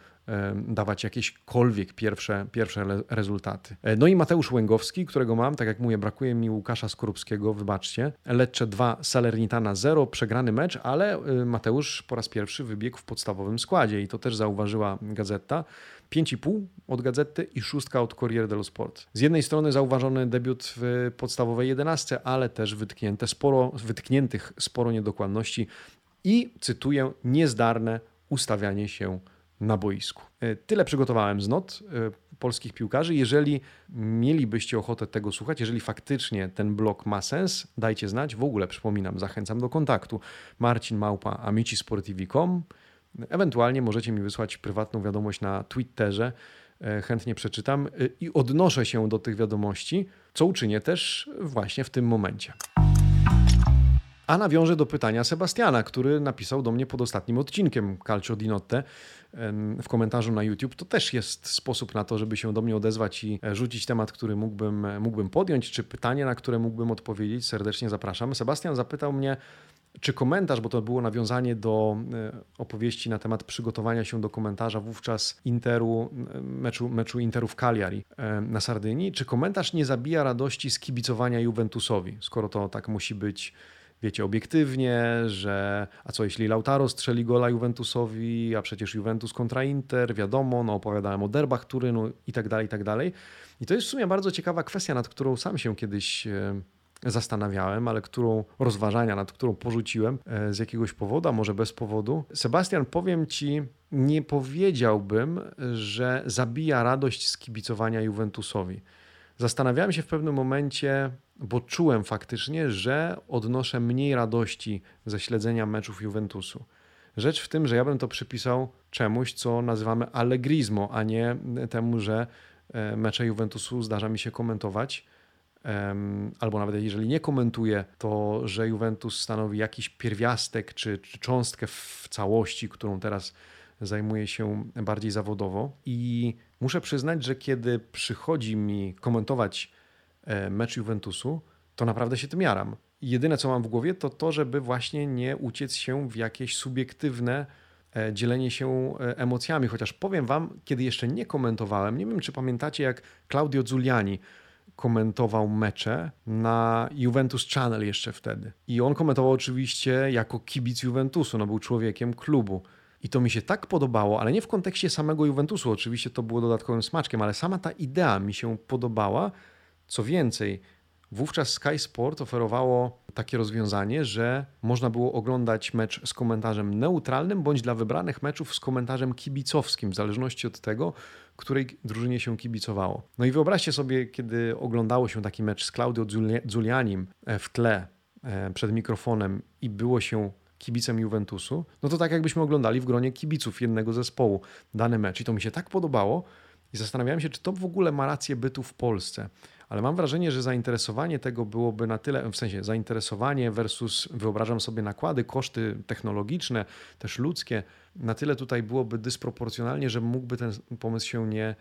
S1: dawać jakiekolwiek pierwsze, pierwsze rezultaty. E, no i Mateusz Łęgowski, którego mam, tak jak mówię, brakuje mi Łukasza Skorupskiego, wybaczcie. Lecce 2, Salernitana 0, przegrany mecz, ale e, Mateusz po raz pierwszy wybiegł w podstawowym składzie i to też zauważyła Gazeta. 5,5 od Gazety i szóstka od Corriere dello Sport. Z jednej strony zauważony debiut w podstawowej 11, ale też wytknięte sporo, wytkniętych sporo niedokładności i, cytuję, niezdarne ustawianie się na boisku. E, tyle przygotowałem z not e, polskich piłkarzy. Jeżeli mielibyście ochotę tego słuchać, jeżeli faktycznie ten blog ma sens, dajcie znać. W ogóle przypominam, zachęcam do kontaktu. Marcin Małpa, amicisportivi.com. Ewentualnie możecie mi wysłać prywatną wiadomość na Twitterze. E, chętnie przeczytam i odnoszę się do tych wiadomości, co uczynię też właśnie w tym momencie. A nawiążę do pytania Sebastiana, który napisał do mnie pod ostatnim odcinkiem Calcio di Notte w komentarzu na YouTube. To też jest sposób na to, żeby się do mnie odezwać i e, rzucić temat, który mógłbym, e, mógłbym podjąć, czy pytanie, na które mógłbym odpowiedzieć. Serdecznie zapraszam. Sebastian zapytał mnie, czy komentarz, bo to było nawiązanie do e, opowieści na temat przygotowania się do komentarza wówczas Interu, meczu, meczu Interu w Cagliari na Sardynii, czy komentarz nie zabija radości z kibicowania Juventusowi, skoro to tak musi być wiecie, obiektywnie, że a co jeśli Lautaro strzeli gola Juventusowi, a przecież Juventus kontra Inter, wiadomo, no opowiadałem o derbach Turynu i tak dalej, i tak dalej. I to jest w sumie bardzo ciekawa kwestia, nad którą sam się kiedyś e, zastanawiałem, ale którą rozważania, nad którą porzuciłem e, z jakiegoś powodu, a może bez powodu. Sebastian, powiem ci, nie powiedziałbym, że zabija radość z kibicowania Juventusowi. Zastanawiałem się w pewnym momencie, bo czułem faktycznie, że odnoszę mniej radości ze śledzenia meczów Juventusu. Rzecz w tym, że ja bym to przypisał czemuś, co nazywamy allegrismo, a nie temu, że e, mecze Juventusu zdarza mi się komentować. Albo nawet jeżeli nie komentuję, to że Juventus stanowi jakiś pierwiastek czy, czy cząstkę w całości, którą teraz zajmuję się bardziej zawodowo. I muszę przyznać, że kiedy przychodzi mi komentować e, mecz Juventusu, to naprawdę się tym jaram. Jedyne, co mam w głowie, to to, żeby właśnie nie uciec się w jakieś subiektywne e, dzielenie się e, emocjami. Chociaż powiem Wam, kiedy jeszcze nie komentowałem, nie wiem, czy pamiętacie, jak Claudio Giuliani komentował mecze na Juventus Channel jeszcze wtedy. I on komentował oczywiście jako kibic Juventusu, no był człowiekiem klubu. I to mi się tak podobało, ale nie w kontekście samego Juventusu, oczywiście to było dodatkowym smaczkiem, ale sama ta idea mi się podobała. Co więcej, wówczas Sky Sport oferowało takie rozwiązanie, że można było oglądać mecz z komentarzem neutralnym, bądź dla wybranych meczów z komentarzem kibicowskim, w zależności od tego, której drużynie się kibicowało. No i wyobraźcie sobie, kiedy oglądało się taki mecz z Claudio Giulianim w tle e, przed mikrofonem i było się kibicem Juventusu, no to tak jakbyśmy oglądali w gronie kibiców jednego zespołu dany mecz. I to mi się tak podobało i zastanawiałem się, czy to w ogóle ma rację bytu w Polsce. Ale mam wrażenie, że zainteresowanie tego byłoby na tyle, w sensie zainteresowanie versus wyobrażam sobie nakłady, koszty technologiczne, też ludzkie, na tyle tutaj byłoby dysproporcjonalnie, że mógłby ten pomysł się nie,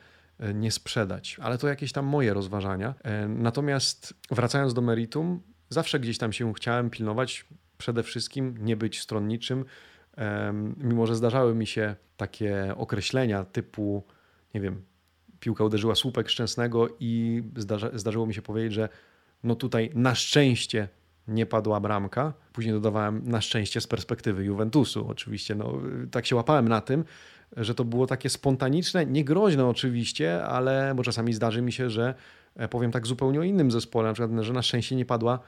S1: nie sprzedać. Ale to jakieś tam moje rozważania. E, natomiast wracając do meritum, zawsze gdzieś tam się chciałem pilnować, przede wszystkim nie być stronniczym, mimo że zdarzały mi się takie określenia typu, nie wiem, piłka uderzyła słupek szczęsnego i zdarza, zdarzyło mi się powiedzieć, że no tutaj na szczęście nie padła bramka. Później dodawałem na szczęście z perspektywy Juventusu. Oczywiście no, tak się łapałem na tym, że to było takie spontaniczne, niegroźne oczywiście, ale bo czasami zdarzy mi się, że e, powiem tak zupełnie o innym zespole, na przykład, że na szczęście nie padła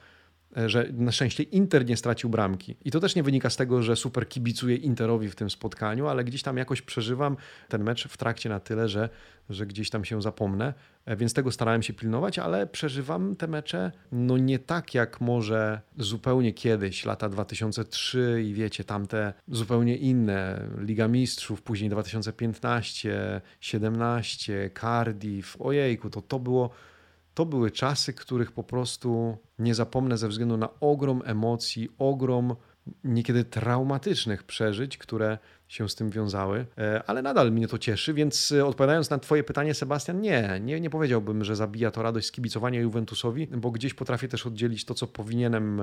S1: że na szczęście Inter nie stracił bramki. I to też nie wynika z tego, że super kibicuję Interowi w tym spotkaniu, ale gdzieś tam jakoś przeżywam ten mecz w trakcie na tyle, że, że gdzieś tam się zapomnę. E, więc tego starałem się pilnować, ale przeżywam te mecze no nie tak jak może zupełnie kiedyś, lata 2003 i wiecie, tamte zupełnie inne. Liga Mistrzów, później 2015, 17, Cardiff. Ojejku, to to było to były czasy, których po prostu nie zapomnę ze względu na ogrom emocji, ogrom niekiedy traumatycznych przeżyć, które się z tym wiązały, e, ale nadal mnie to cieszy, więc e, odpowiadając na Twoje pytanie, Sebastian, nie, nie, nie powiedziałbym, że zabija to radość z kibicowania Juventusowi, bo gdzieś potrafię też oddzielić to, co powinienem,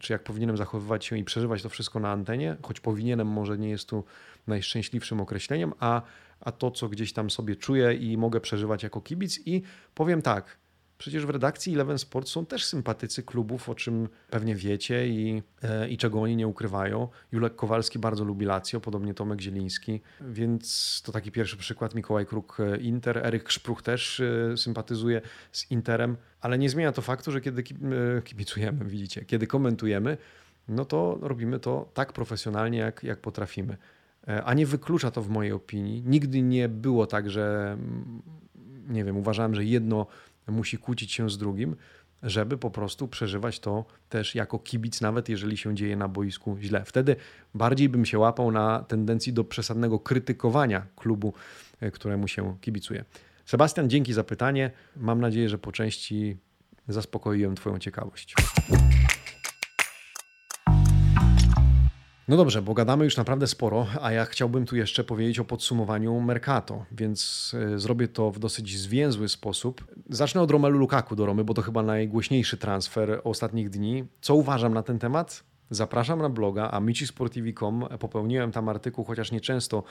S1: czy jak powinienem zachowywać się i przeżywać to wszystko na antenie, choć powinienem może nie jest tu najszczęśliwszym określeniem, a, a to, co gdzieś tam sobie czuję i mogę przeżywać jako kibic. I powiem tak, Przecież w redakcji Eleven Sport są też sympatycy klubów, o czym pewnie wiecie i, e, i czego oni nie ukrywają. Julek Kowalski bardzo lubi Lazio, podobnie Tomek Zieliński, więc to taki pierwszy przykład. Mikołaj Kruk e, Inter, Eryk Szpruch też e, sympatyzuje z Interem, ale nie zmienia to faktu, że kiedy kibicujemy, widzicie, kiedy komentujemy, no to robimy to tak profesjonalnie, jak, jak potrafimy. a nie wyklucza to w mojej opinii. Nigdy nie było tak, że mm, nie wiem, uważałem, że jedno musi kłócić się z drugim, żeby po prostu przeżywać to też jako kibic, nawet jeżeli się dzieje na boisku źle. Wtedy bardziej bym się łapał na tendencji do przesadnego krytykowania klubu, e, któremu się kibicuje. Sebastian, dzięki za pytanie. Mam nadzieję, że po części zaspokoiłem Twoją ciekawość. No dobrze, bo gadamy już naprawdę sporo, a ja chciałbym tu jeszcze powiedzieć o podsumowaniu Mercato, więc e, zrobię to w dosyć zwięzły sposób. Zacznę od Romelu Lukaku do Romy, bo to chyba najgłośniejszy transfer ostatnich dni. Co uważam na ten temat? Zapraszam na bloga amicisportivi.com. Popełniłem tam artykuł, chociaż nieczęsto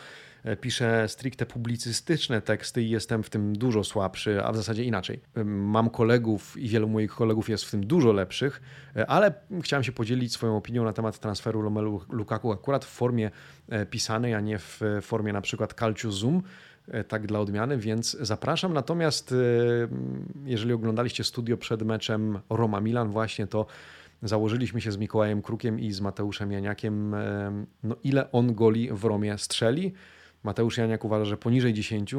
S1: e, piszę stricte publicystyczne teksty i jestem w tym dużo słabszy, a w zasadzie inaczej. Mam kolegów i wielu moich kolegów jest w tym dużo lepszych, e, ale chciałem się podzielić swoją opinią na temat transferu Romelu Lukaku akurat w formie e, pisanej, a nie w formie na przykład Calcio Zoom tak dla odmiany, więc zapraszam. Natomiast jeżeli oglądaliście studio przed meczem Roma-Milan właśnie, to założyliśmy się z Mikołajem Krukiem i z Mateuszem Janiakiem, no ile on goli w Romie strzeli. Mateusz Janiak uważa, że poniżej 10,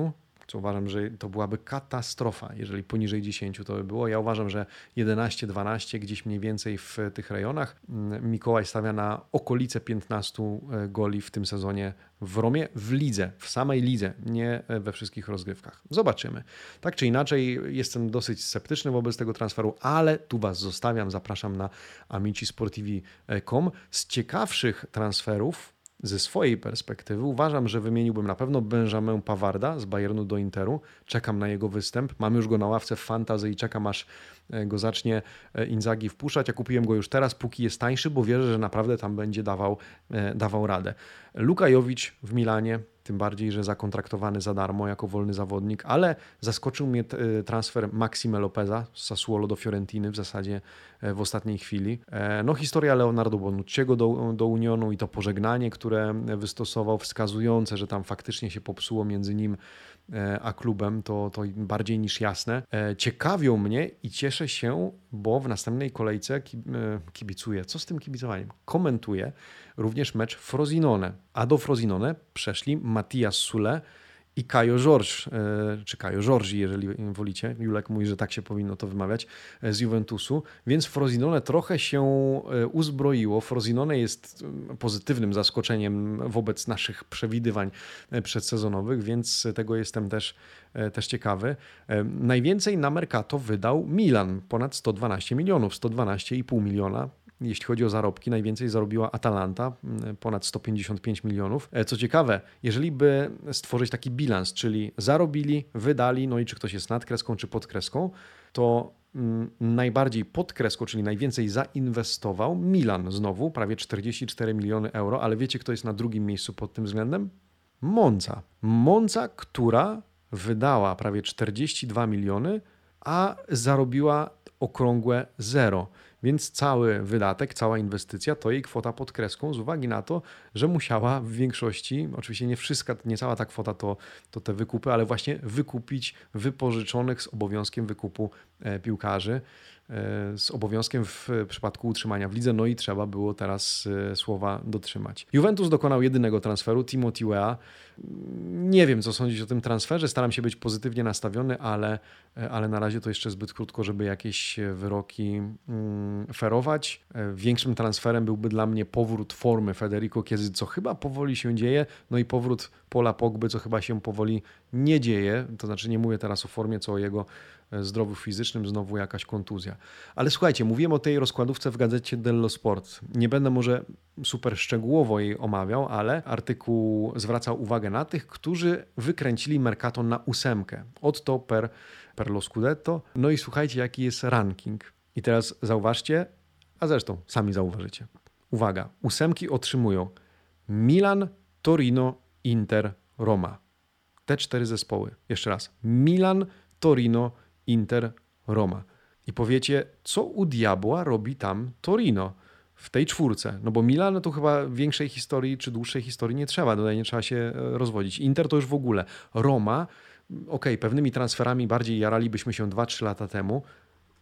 S1: co uważam, że to byłaby katastrofa, jeżeli poniżej 10 to by było. Ja uważam, że 11-12 gdzieś mniej więcej w tych rejonach. Mikołaj stawia na okolice 15 e, goli w tym sezonie w Romie, w lidze, w samej lidze, nie we wszystkich rozgrywkach. Zobaczymy. Tak czy inaczej, jestem dosyć sceptyczny wobec tego transferu, ale tu Was zostawiam, zapraszam na amicisportivi.com. Z ciekawszych transferów ze swojej perspektywy uważam, że wymieniłbym na pewno Benjamin Pawarda z Bayernu do Interu. Czekam na jego występ. Mam już go na ławce w fantazy i czekam aż e, go zacznie e, Inzagi wpuszczać. Ja kupiłem go już teraz, póki jest tańszy, bo wierzę, że naprawdę tam będzie dawał, e, dawał radę. Lukajowicz w Milanie tym bardziej, że zakontraktowany za darmo jako wolny zawodnik, ale zaskoczył mnie e, transfer Maxime Lopeza z Sassuolo do Fiorentiny w zasadzie e, w ostatniej chwili. E, no historia Leonardo Bonucciego do, do Unionu i to pożegnanie, które wystosował, wskazujące, że tam faktycznie się popsuło między nim a klubem, to, to bardziej niż jasne. Ciekawią mnie i cieszę się, bo w następnej kolejce kibicuję. Co z tym kibicowaniem? Komentuję również mecz Frosinone. A do Frosinone przeszli Matias Sule i Kajo George, e, czy Kajo Giorgi, jeżeli wolicie. Julek mówi, że tak się powinno to wymawiać, e, z Juventusu. Więc Frosinone trochę się e, uzbroiło. Frosinone jest pozytywnym zaskoczeniem wobec naszych przewidywań przedsezonowych, więc tego jestem też, też ciekawy. Najwięcej na Mercato wydał Milan, ponad 112 milionów, 112,5 miliona jeśli chodzi o zarobki, najwięcej zarobiła Atalanta, mm, ponad 155 milionów. E, co ciekawe, jeżeli by stworzyć taki bilans, czyli zarobili, wydali, no i czy ktoś jest nad kreską, czy pod kreską, to mm, najbardziej pod kreską, czyli najwięcej zainwestował Milan znowu, prawie 44 miliony euro, ale wiecie, kto jest na drugim miejscu pod tym względem? Monza. Monza, która wydała prawie 42 miliony, a zarobiła okrągłe zero. Więc cały wydatek, cała inwestycja to jej kwota pod kreską z uwagi na to, że musiała w większości, oczywiście nie wszystka, nie cała ta kwota to, to te wykupy, ale właśnie wykupić wypożyczonych z obowiązkiem wykupu e, piłkarzy. E, z obowiązkiem w przypadku utrzymania w lidze, no i trzeba było teraz e, słowa dotrzymać. Juventus dokonał jedynego transferu, Timothy Wea. Nie wiem, co sądzić o tym transferze, staram się być pozytywnie nastawiony, ale, e, ale na razie to jeszcze zbyt krótko, żeby jakieś wyroki mm, ferować. Większym transferem byłby dla mnie powrót formy Federico Chiesa, co chyba powoli się dzieje, no i powrót Pola Pogby, co chyba się powoli nie dzieje, to znaczy nie mówię teraz o formie, co o jego E, zdrowiu fizycznym, znowu jakaś kontuzja. Ale słuchajcie, mówiłem o tej rozkładówce w gazecie Dello Sport. Nie będę może super szczegółowo jej omawiał, ale artykuł zwracał uwagę na tych, którzy wykręcili Mercato na ósemkę. Od to per, per lo Scudetto. No i słuchajcie, jaki jest ranking. I teraz zauważcie, a zresztą sami zauważycie. Uwaga, ósemki otrzymują Milan, Torino, Inter, Roma. Te cztery zespoły. Jeszcze raz. Milan, Torino, Inter, Roma. I powiecie, co u diabła robi tam Torino w tej czwórce? No bo Milan no to chyba większej historii czy dłuższej historii nie trzeba, tutaj nie trzeba się e, rozwodzić. Inter to już w ogóle. Roma, okej, okay, pewnymi transferami bardziej jaralibyśmy się 2-3 lata temu,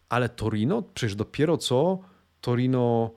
S1: ale Torino, przecież dopiero co Torino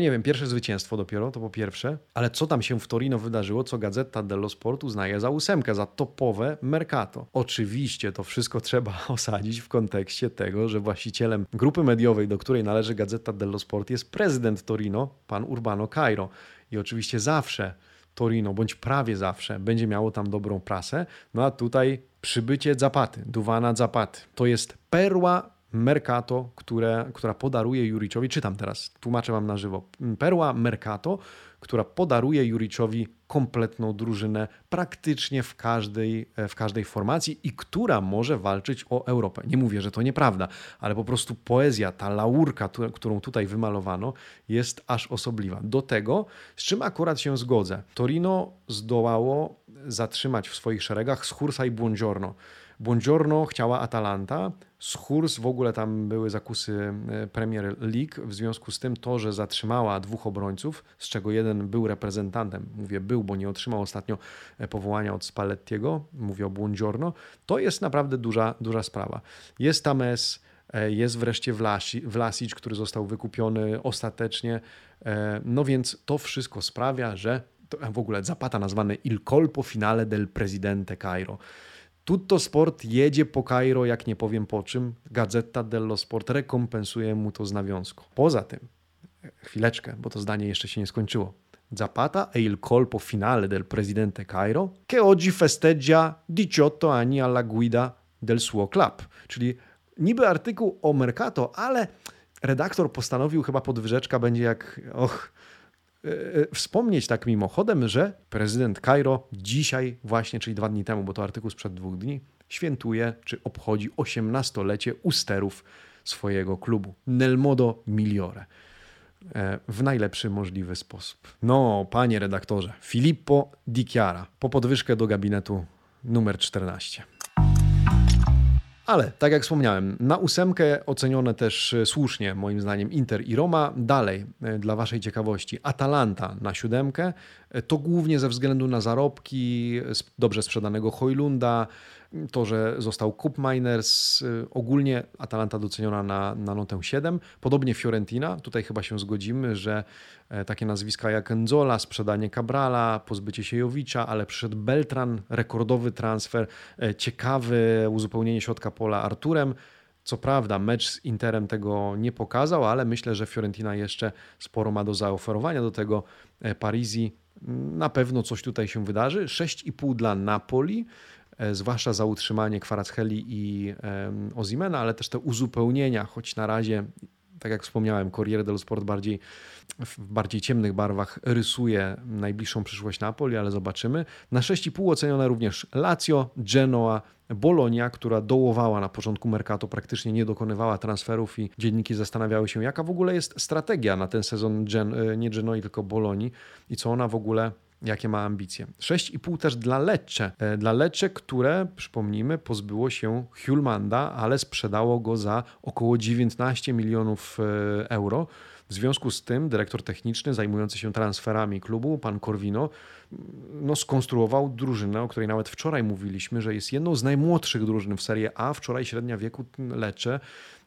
S1: nie wiem, pierwsze zwycięstwo dopiero, to po pierwsze, ale co tam się w Torino wydarzyło, co Gazeta dello Sport uznaje za ósemkę, za topowe Mercato. Oczywiście to wszystko trzeba osadzić w kontekście tego, że właścicielem grupy mediowej, do której należy Gazeta dello Sport jest prezydent Torino, pan Urbano Cairo. I oczywiście zawsze Torino, bądź prawie zawsze, będzie miało tam dobrą prasę. No a tutaj przybycie Zapaty, Duwana Zapaty. To jest perła Mercato, które, która podaruje Juriczowi, czytam teraz, tłumaczę wam na żywo, perła Mercato, która podaruje Juriczowi kompletną drużynę praktycznie w każdej, w każdej formacji i która może walczyć o Europę. Nie mówię, że to nieprawda, ale po prostu poezja, ta laurka, którą tutaj wymalowano, jest aż osobliwa. Do tego, z czym akurat się zgodzę, Torino zdołało zatrzymać w swoich szeregach Schursa i Buongiorno. Buongiorno chciała Atalanta, Schurs w ogóle tam były zakusy e, Premier League, w związku z tym to, że zatrzymała dwóch obrońców, z czego jeden był reprezentantem, mówię był, bo nie otrzymał ostatnio e, powołania od Spallettiego, mówię o Buongiorno, to jest naprawdę duża, duża sprawa. Jest Tames, e, jest wreszcie Vlasic, który został wykupiony ostatecznie, no więc to wszystko sprawia, że w ogóle Zapata nazwany Il Colpo Finale del Presidente Cairo. Tutto Sport jedzie po Cairo, jak nie powiem po czym. Gazeta dello Sport rekompensuje mu to z nawiązku. Poza tym, chwileczkę, bo to zdanie jeszcze się nie skończyło. Zapata è il colpo finale del presidente Cairo che oggi festeggia 18 anni alla guida del suo club. Czyli niby artykuł o Mercato, ale redaktor postanowił chyba podwyżeczka będzie jak och, E, e, wspomnieć tak mimochodem, że prezydent Kairo dzisiaj właśnie, czyli dwa dni temu, bo to artykuł sprzed dwóch dni, świętuje czy obchodzi 18-lecie usterów swojego klubu. Nel modo migliore. E, w najlepszy możliwy sposób. No, panie redaktorze, Filippo Di Chiara, po podwyżkę do gabinetu numer 14. Ale, tak jak wspomniałem, na ósemkę ocenione też e, słusznie, moim zdaniem, Inter i Roma. Dalej, e, dla Waszej ciekawości, Atalanta na siódemkę. E, to głównie ze względu na zarobki, dobrze sprzedanego Hojlunda, to, że został Cup Miners, y, ogólnie Atalanta doceniona na, na notę 7. Podobnie Fiorentina, tutaj chyba się zgodzimy, że e, takie nazwiska jak Nzola, sprzedanie Cabrala, pozbycie się Jowicza, ale przyszedł Beltran, rekordowy transfer, e, ciekawy uzupełnienie środka pola Arturem. Co prawda, mecz z Interem tego nie pokazał, ale myślę, że Fiorentina jeszcze sporo ma do zaoferowania do tego e, Parisi. Na pewno coś tutaj się wydarzy. 6,5 dla Napoli. E, zwłaszcza za utrzymanie Kwaracheli i Ozimena, ale też te uzupełnienia, choć na razie, tak jak wspomniałem, Corriere dello Sport bardziej w bardziej ciemnych barwach rysuje najbliższą przyszłość Napoli, ale zobaczymy. Na 6,5 oceniona również Lazio, Genoa, Bolonia, która dołowała na początku Mercato, praktycznie nie dokonywała transferów i dzienniki zastanawiały się, jaka w ogóle jest strategia na ten sezon Gen, e, nie Genoi, tylko Bolonii i co ona w ogóle jakie ma ambicje. 6,5 też dla Lecce. E, dla Lecce, które, przypomnijmy, pozbyło się Hulmanda, ale sprzedało go za około 19 milionów e, euro. W związku z tym dyrektor techniczny zajmujący się transferami klubu, pan Corvino, no, skonstruował drużynę, o której nawet wczoraj mówiliśmy, że jest jedną z najmłodszych drużyn w Serie A. Wczoraj średnia wieku Lecce,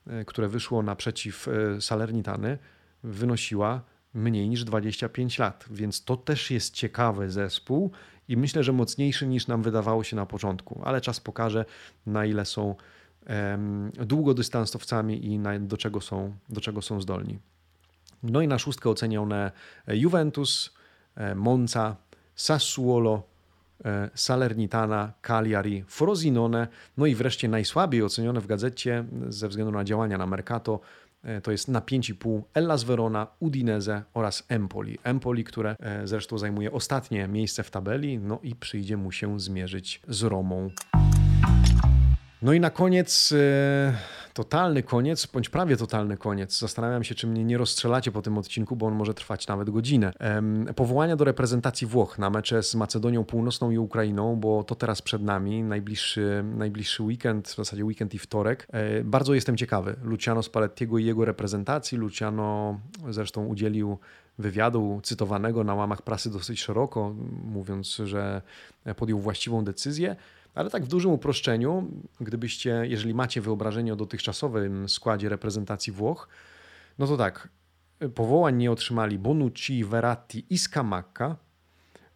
S1: e, które wyszło naprzeciw Salernitany, wynosiła mniej niż 25 lat, więc to też jest ciekawy zespół i myślę, że mocniejszy niż nam wydawało się na początku, ale czas pokaże, na ile są um, długodystansowcami i na, do, czego są, do czego są zdolni. No i na szóstkę ocenione Juventus, e, Monza, Sassuolo, e, Salernitana, Cagliari, Frosinone, no i wreszcie najsłabiej ocenione w gazecie ze względu na działania na Mercato E, to jest na 5,5 Ellas Verona, Udinese oraz Empoli. Empoli, które e, zresztą zajmuje ostatnie miejsce w tabeli, no i przyjdzie mu się zmierzyć z Romą. No i na koniec e, totalny koniec, bądź prawie totalny koniec. Zastanawiam się, czy mnie nie rozstrzelacie po tym odcinku, bo on może trwać nawet godzinę. Powołania do reprezentacji Włoch na mecze z Macedonią Północną i Ukrainą, bo to teraz przed nami, najbliższy, najbliższy weekend, w zasadzie weekend i wtorek. E, bardzo jestem ciekawy Luciano Spallettiego i jego reprezentacji. Luciano zresztą udzielił wywiadu cytowanego na łamach prasy dosyć szeroko, mówiąc, że podjął właściwą decyzję. Ale tak w dużym uproszczeniu, gdybyście, jeżeli macie wyobrażenie o dotychczasowym składzie reprezentacji Włoch, no to tak, powołań nie otrzymali Bonucci, Verratti i Scamacca.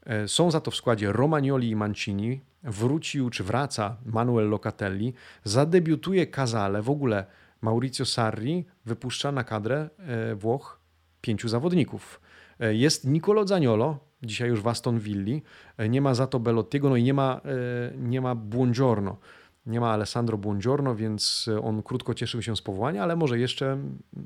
S1: E, są za to w składzie Romagnoli i Mancini. Wrócił czy wraca Manuel Locatelli. Zadebiutuje Casale. W ogóle Maurizio Sarri wypuszcza na kadrę e, Włoch pięciu zawodników. E, jest Nicolo Zaniolo, dzisiaj już w Aston Villi. Nie ma za to Belottiego, no i nie ma, nie ma Buongiorno. Nie ma Alessandro Buongiorno, więc on krótko cieszył się z powołania, ale może jeszcze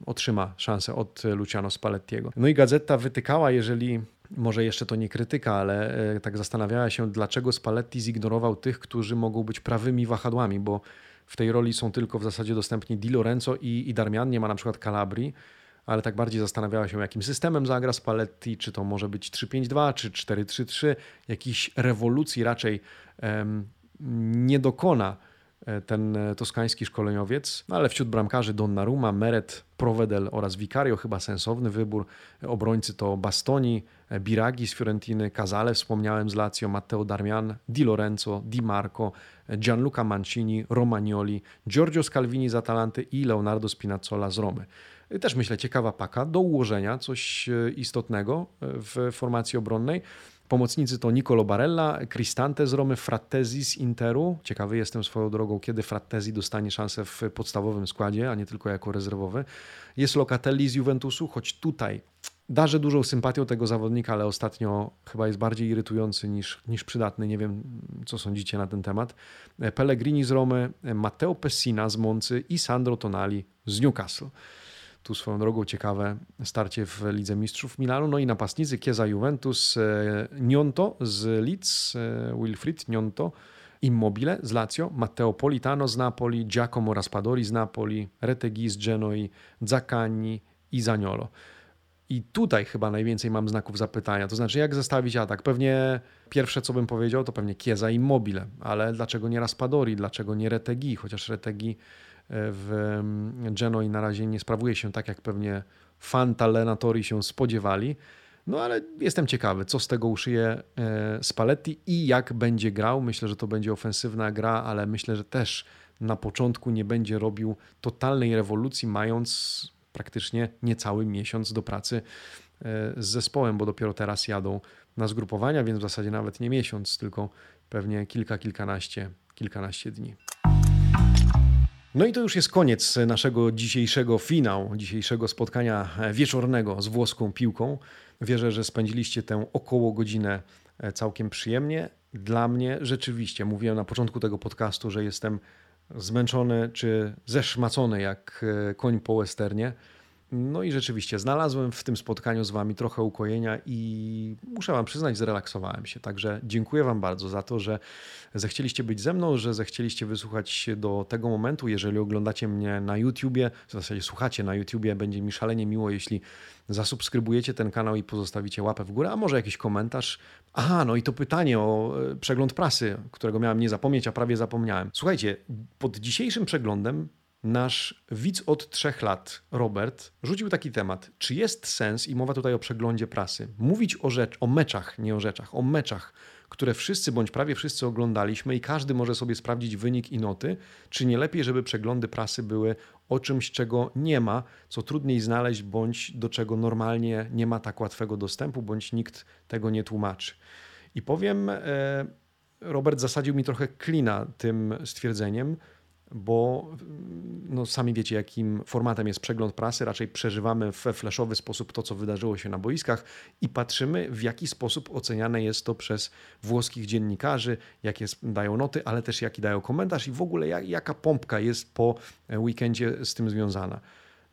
S1: otrzyma szansę od Luciano Spallettiego. No i gazeta wytykała, jeżeli może jeszcze to nie krytyka, ale e, tak zastanawiała się, dlaczego Spalletti zignorował tych, którzy mogą być prawymi wahadłami, bo w tej roli są tylko w zasadzie dostępni Di Lorenzo i, i Darmian, nie ma na przykład Calabri, ale tak bardziej zastanawiała się, jakim systemem zagra Spalletti, czy to może być 3-5-2, czy 4-3-3, jakiejś rewolucji raczej nie dokona E, ten e, toskański szkoleniowiec, no ale wśród bramkarzy Donnarumma, Meret, Provedel oraz Vicario, chyba sensowny wybór. Obrońcy to Bastoni, e, Biragi z Fiorentiny, Casale, wspomniałem z Lazio, Matteo Darmian, Di Lorenzo, Di Marco, Gianluca Mancini, Romagnoli, Giorgio Scalvini z Atalanty i Leonardo Spinazzola z Romy. Też myślę ciekawa paka do ułożenia, coś istotnego w formacji obronnej. Pomocnicy to Nicolo Barella, Cristante z Romy, Frattesi z Interu. Ciekawy jestem swoją drogą, kiedy Frattesi dostanie szansę w podstawowym składzie, a nie tylko jako rezerwowy. Jest Locatelli z Juventusu, choć tutaj darzę dużą sympatią tego zawodnika, ale ostatnio chyba jest bardziej irytujący niż, niż przydatny. Nie wiem, co sądzicie na ten temat. Pellegrini z Romy, Matteo Pessina z Moncy i Sandro Tonali z Newcastle. Tu swoją drogą ciekawe starcie w Lidze Mistrzów Milanu. No i napastnicy Kieza Juventus, e, Nionto z Leeds, e, Wilfried Nionto, Immobile z Lazio, Matteo Politano z Napoli, Giacomo Raspadori z Napoli, Retegi z Genoi, Zaccagni i Zaniolo. I tutaj chyba najwięcej mam znaków zapytania. To znaczy, jak zestawić atak? Pewnie pierwsze, co bym powiedział, to pewnie Kieza i Mobile, ale dlaczego nie Raspadori, dlaczego nie Retegi? Chociaż Retegi w mm, Genoi na razie nie sprawuje się tak, jak pewnie fantalenatori się spodziewali. No ale jestem ciekawy, co z tego uszyje e, Spalletti i jak będzie grał. Myślę, że to będzie ofensywna gra, ale myślę, że też na początku nie będzie robił totalnej rewolucji, mając praktycznie niecały miesiąc do pracy e, z zespołem, bo dopiero teraz jadą na zgrupowania, więc w zasadzie nawet nie miesiąc, tylko pewnie kilka, kilkanaście, kilkanaście dni. No i to już jest koniec naszego dzisiejszego finału, dzisiejszego spotkania wieczornego z włoską piłką. Wierzę, że spędziliście tę około godzinę e, całkiem przyjemnie. Dla mnie rzeczywiście, mówiłem na początku tego podcastu, że jestem zmęczony czy zeszmacony jak e, koń po westernie. No i rzeczywiście znalazłem w tym spotkaniu z Wami trochę ukojenia i muszę Wam przyznać, zrelaksowałem się. Także dziękuję Wam bardzo za to, że zechcieliście być ze mną, że zechcieliście wysłuchać do tego momentu. Jeżeli oglądacie mnie na YouTubie, w zasadzie słuchacie na YouTubie, będzie mi szalenie miło, jeśli zasubskrybujecie ten kanał i pozostawicie łapę w górę, a może jakiś komentarz. Aha, no i to pytanie o e, przegląd prasy, którego miałem nie zapomnieć, a prawie zapomniałem. Słuchajcie, pod dzisiejszym przeglądem nasz widz od trzech lat, Robert, rzucił taki temat. Czy jest sens, i mowa tutaj o przeglądzie prasy, mówić o, rzecz, o meczach, nie o rzeczach, o meczach, które wszyscy bądź prawie wszyscy oglądaliśmy i każdy może sobie sprawdzić wynik i noty, czy nie lepiej, żeby przeglądy prasy były o czymś, czego nie ma, co trudniej znaleźć, bądź do czego normalnie nie ma tak łatwego dostępu, bądź nikt tego nie tłumaczy. I powiem, e, Robert zasadził mi trochę klina tym stwierdzeniem, bo no, sami wiecie, jakim formatem jest przegląd prasy. Raczej przeżywamy we flashowy sposób to, co wydarzyło się na boiskach i patrzymy, w jaki sposób oceniane jest to przez włoskich dziennikarzy, jakie dają noty, ale też jaki dają komentarz i w ogóle jak, jaka pompka jest po weekendzie z tym związana.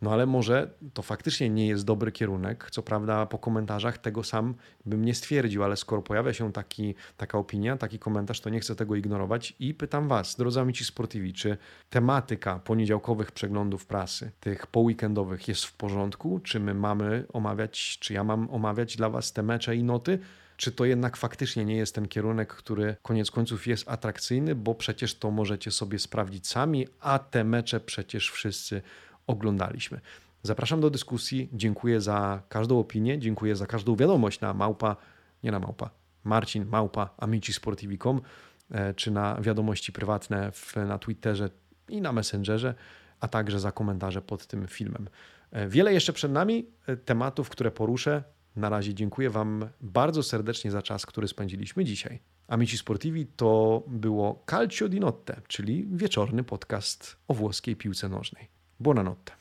S1: No ale może to faktycznie nie jest dobry kierunek. Co prawda, po komentarzach tego sam bym nie stwierdził, ale skoro pojawia się taki, taka opinia, taki komentarz, to nie chcę tego ignorować i pytam Was, drodzy amici sportivi, czy tematyka poniedziałkowych przeglądów prasy, tych poweekendowych jest w porządku? Czy my mamy omawiać, czy ja mam omawiać dla Was te mecze i noty? czy to jednak faktycznie nie jest ten kierunek, który koniec końców jest atrakcyjny, bo przecież to możecie sobie sprawdzić sami, a te mecze przecież wszyscy oglądaliśmy. Zapraszam do dyskusji. Dziękuję za każdą opinię, dziękuję za każdą wiadomość na małpa, nie na małpa, Marcin Małpa, amicisportivi.com e, czy na wiadomości prywatne w, na Twitterze i na Messengerze, a także za komentarze pod tym filmem. E, wiele jeszcze przed nami e, tematów, które poruszę. Na razie dziękuję Wam bardzo serdecznie za czas, który spędziliśmy dzisiaj. Amici Sportivi to było Calcio di Notte, czyli wieczorny podcast o włoskiej piłce nożnej. Buonanotte.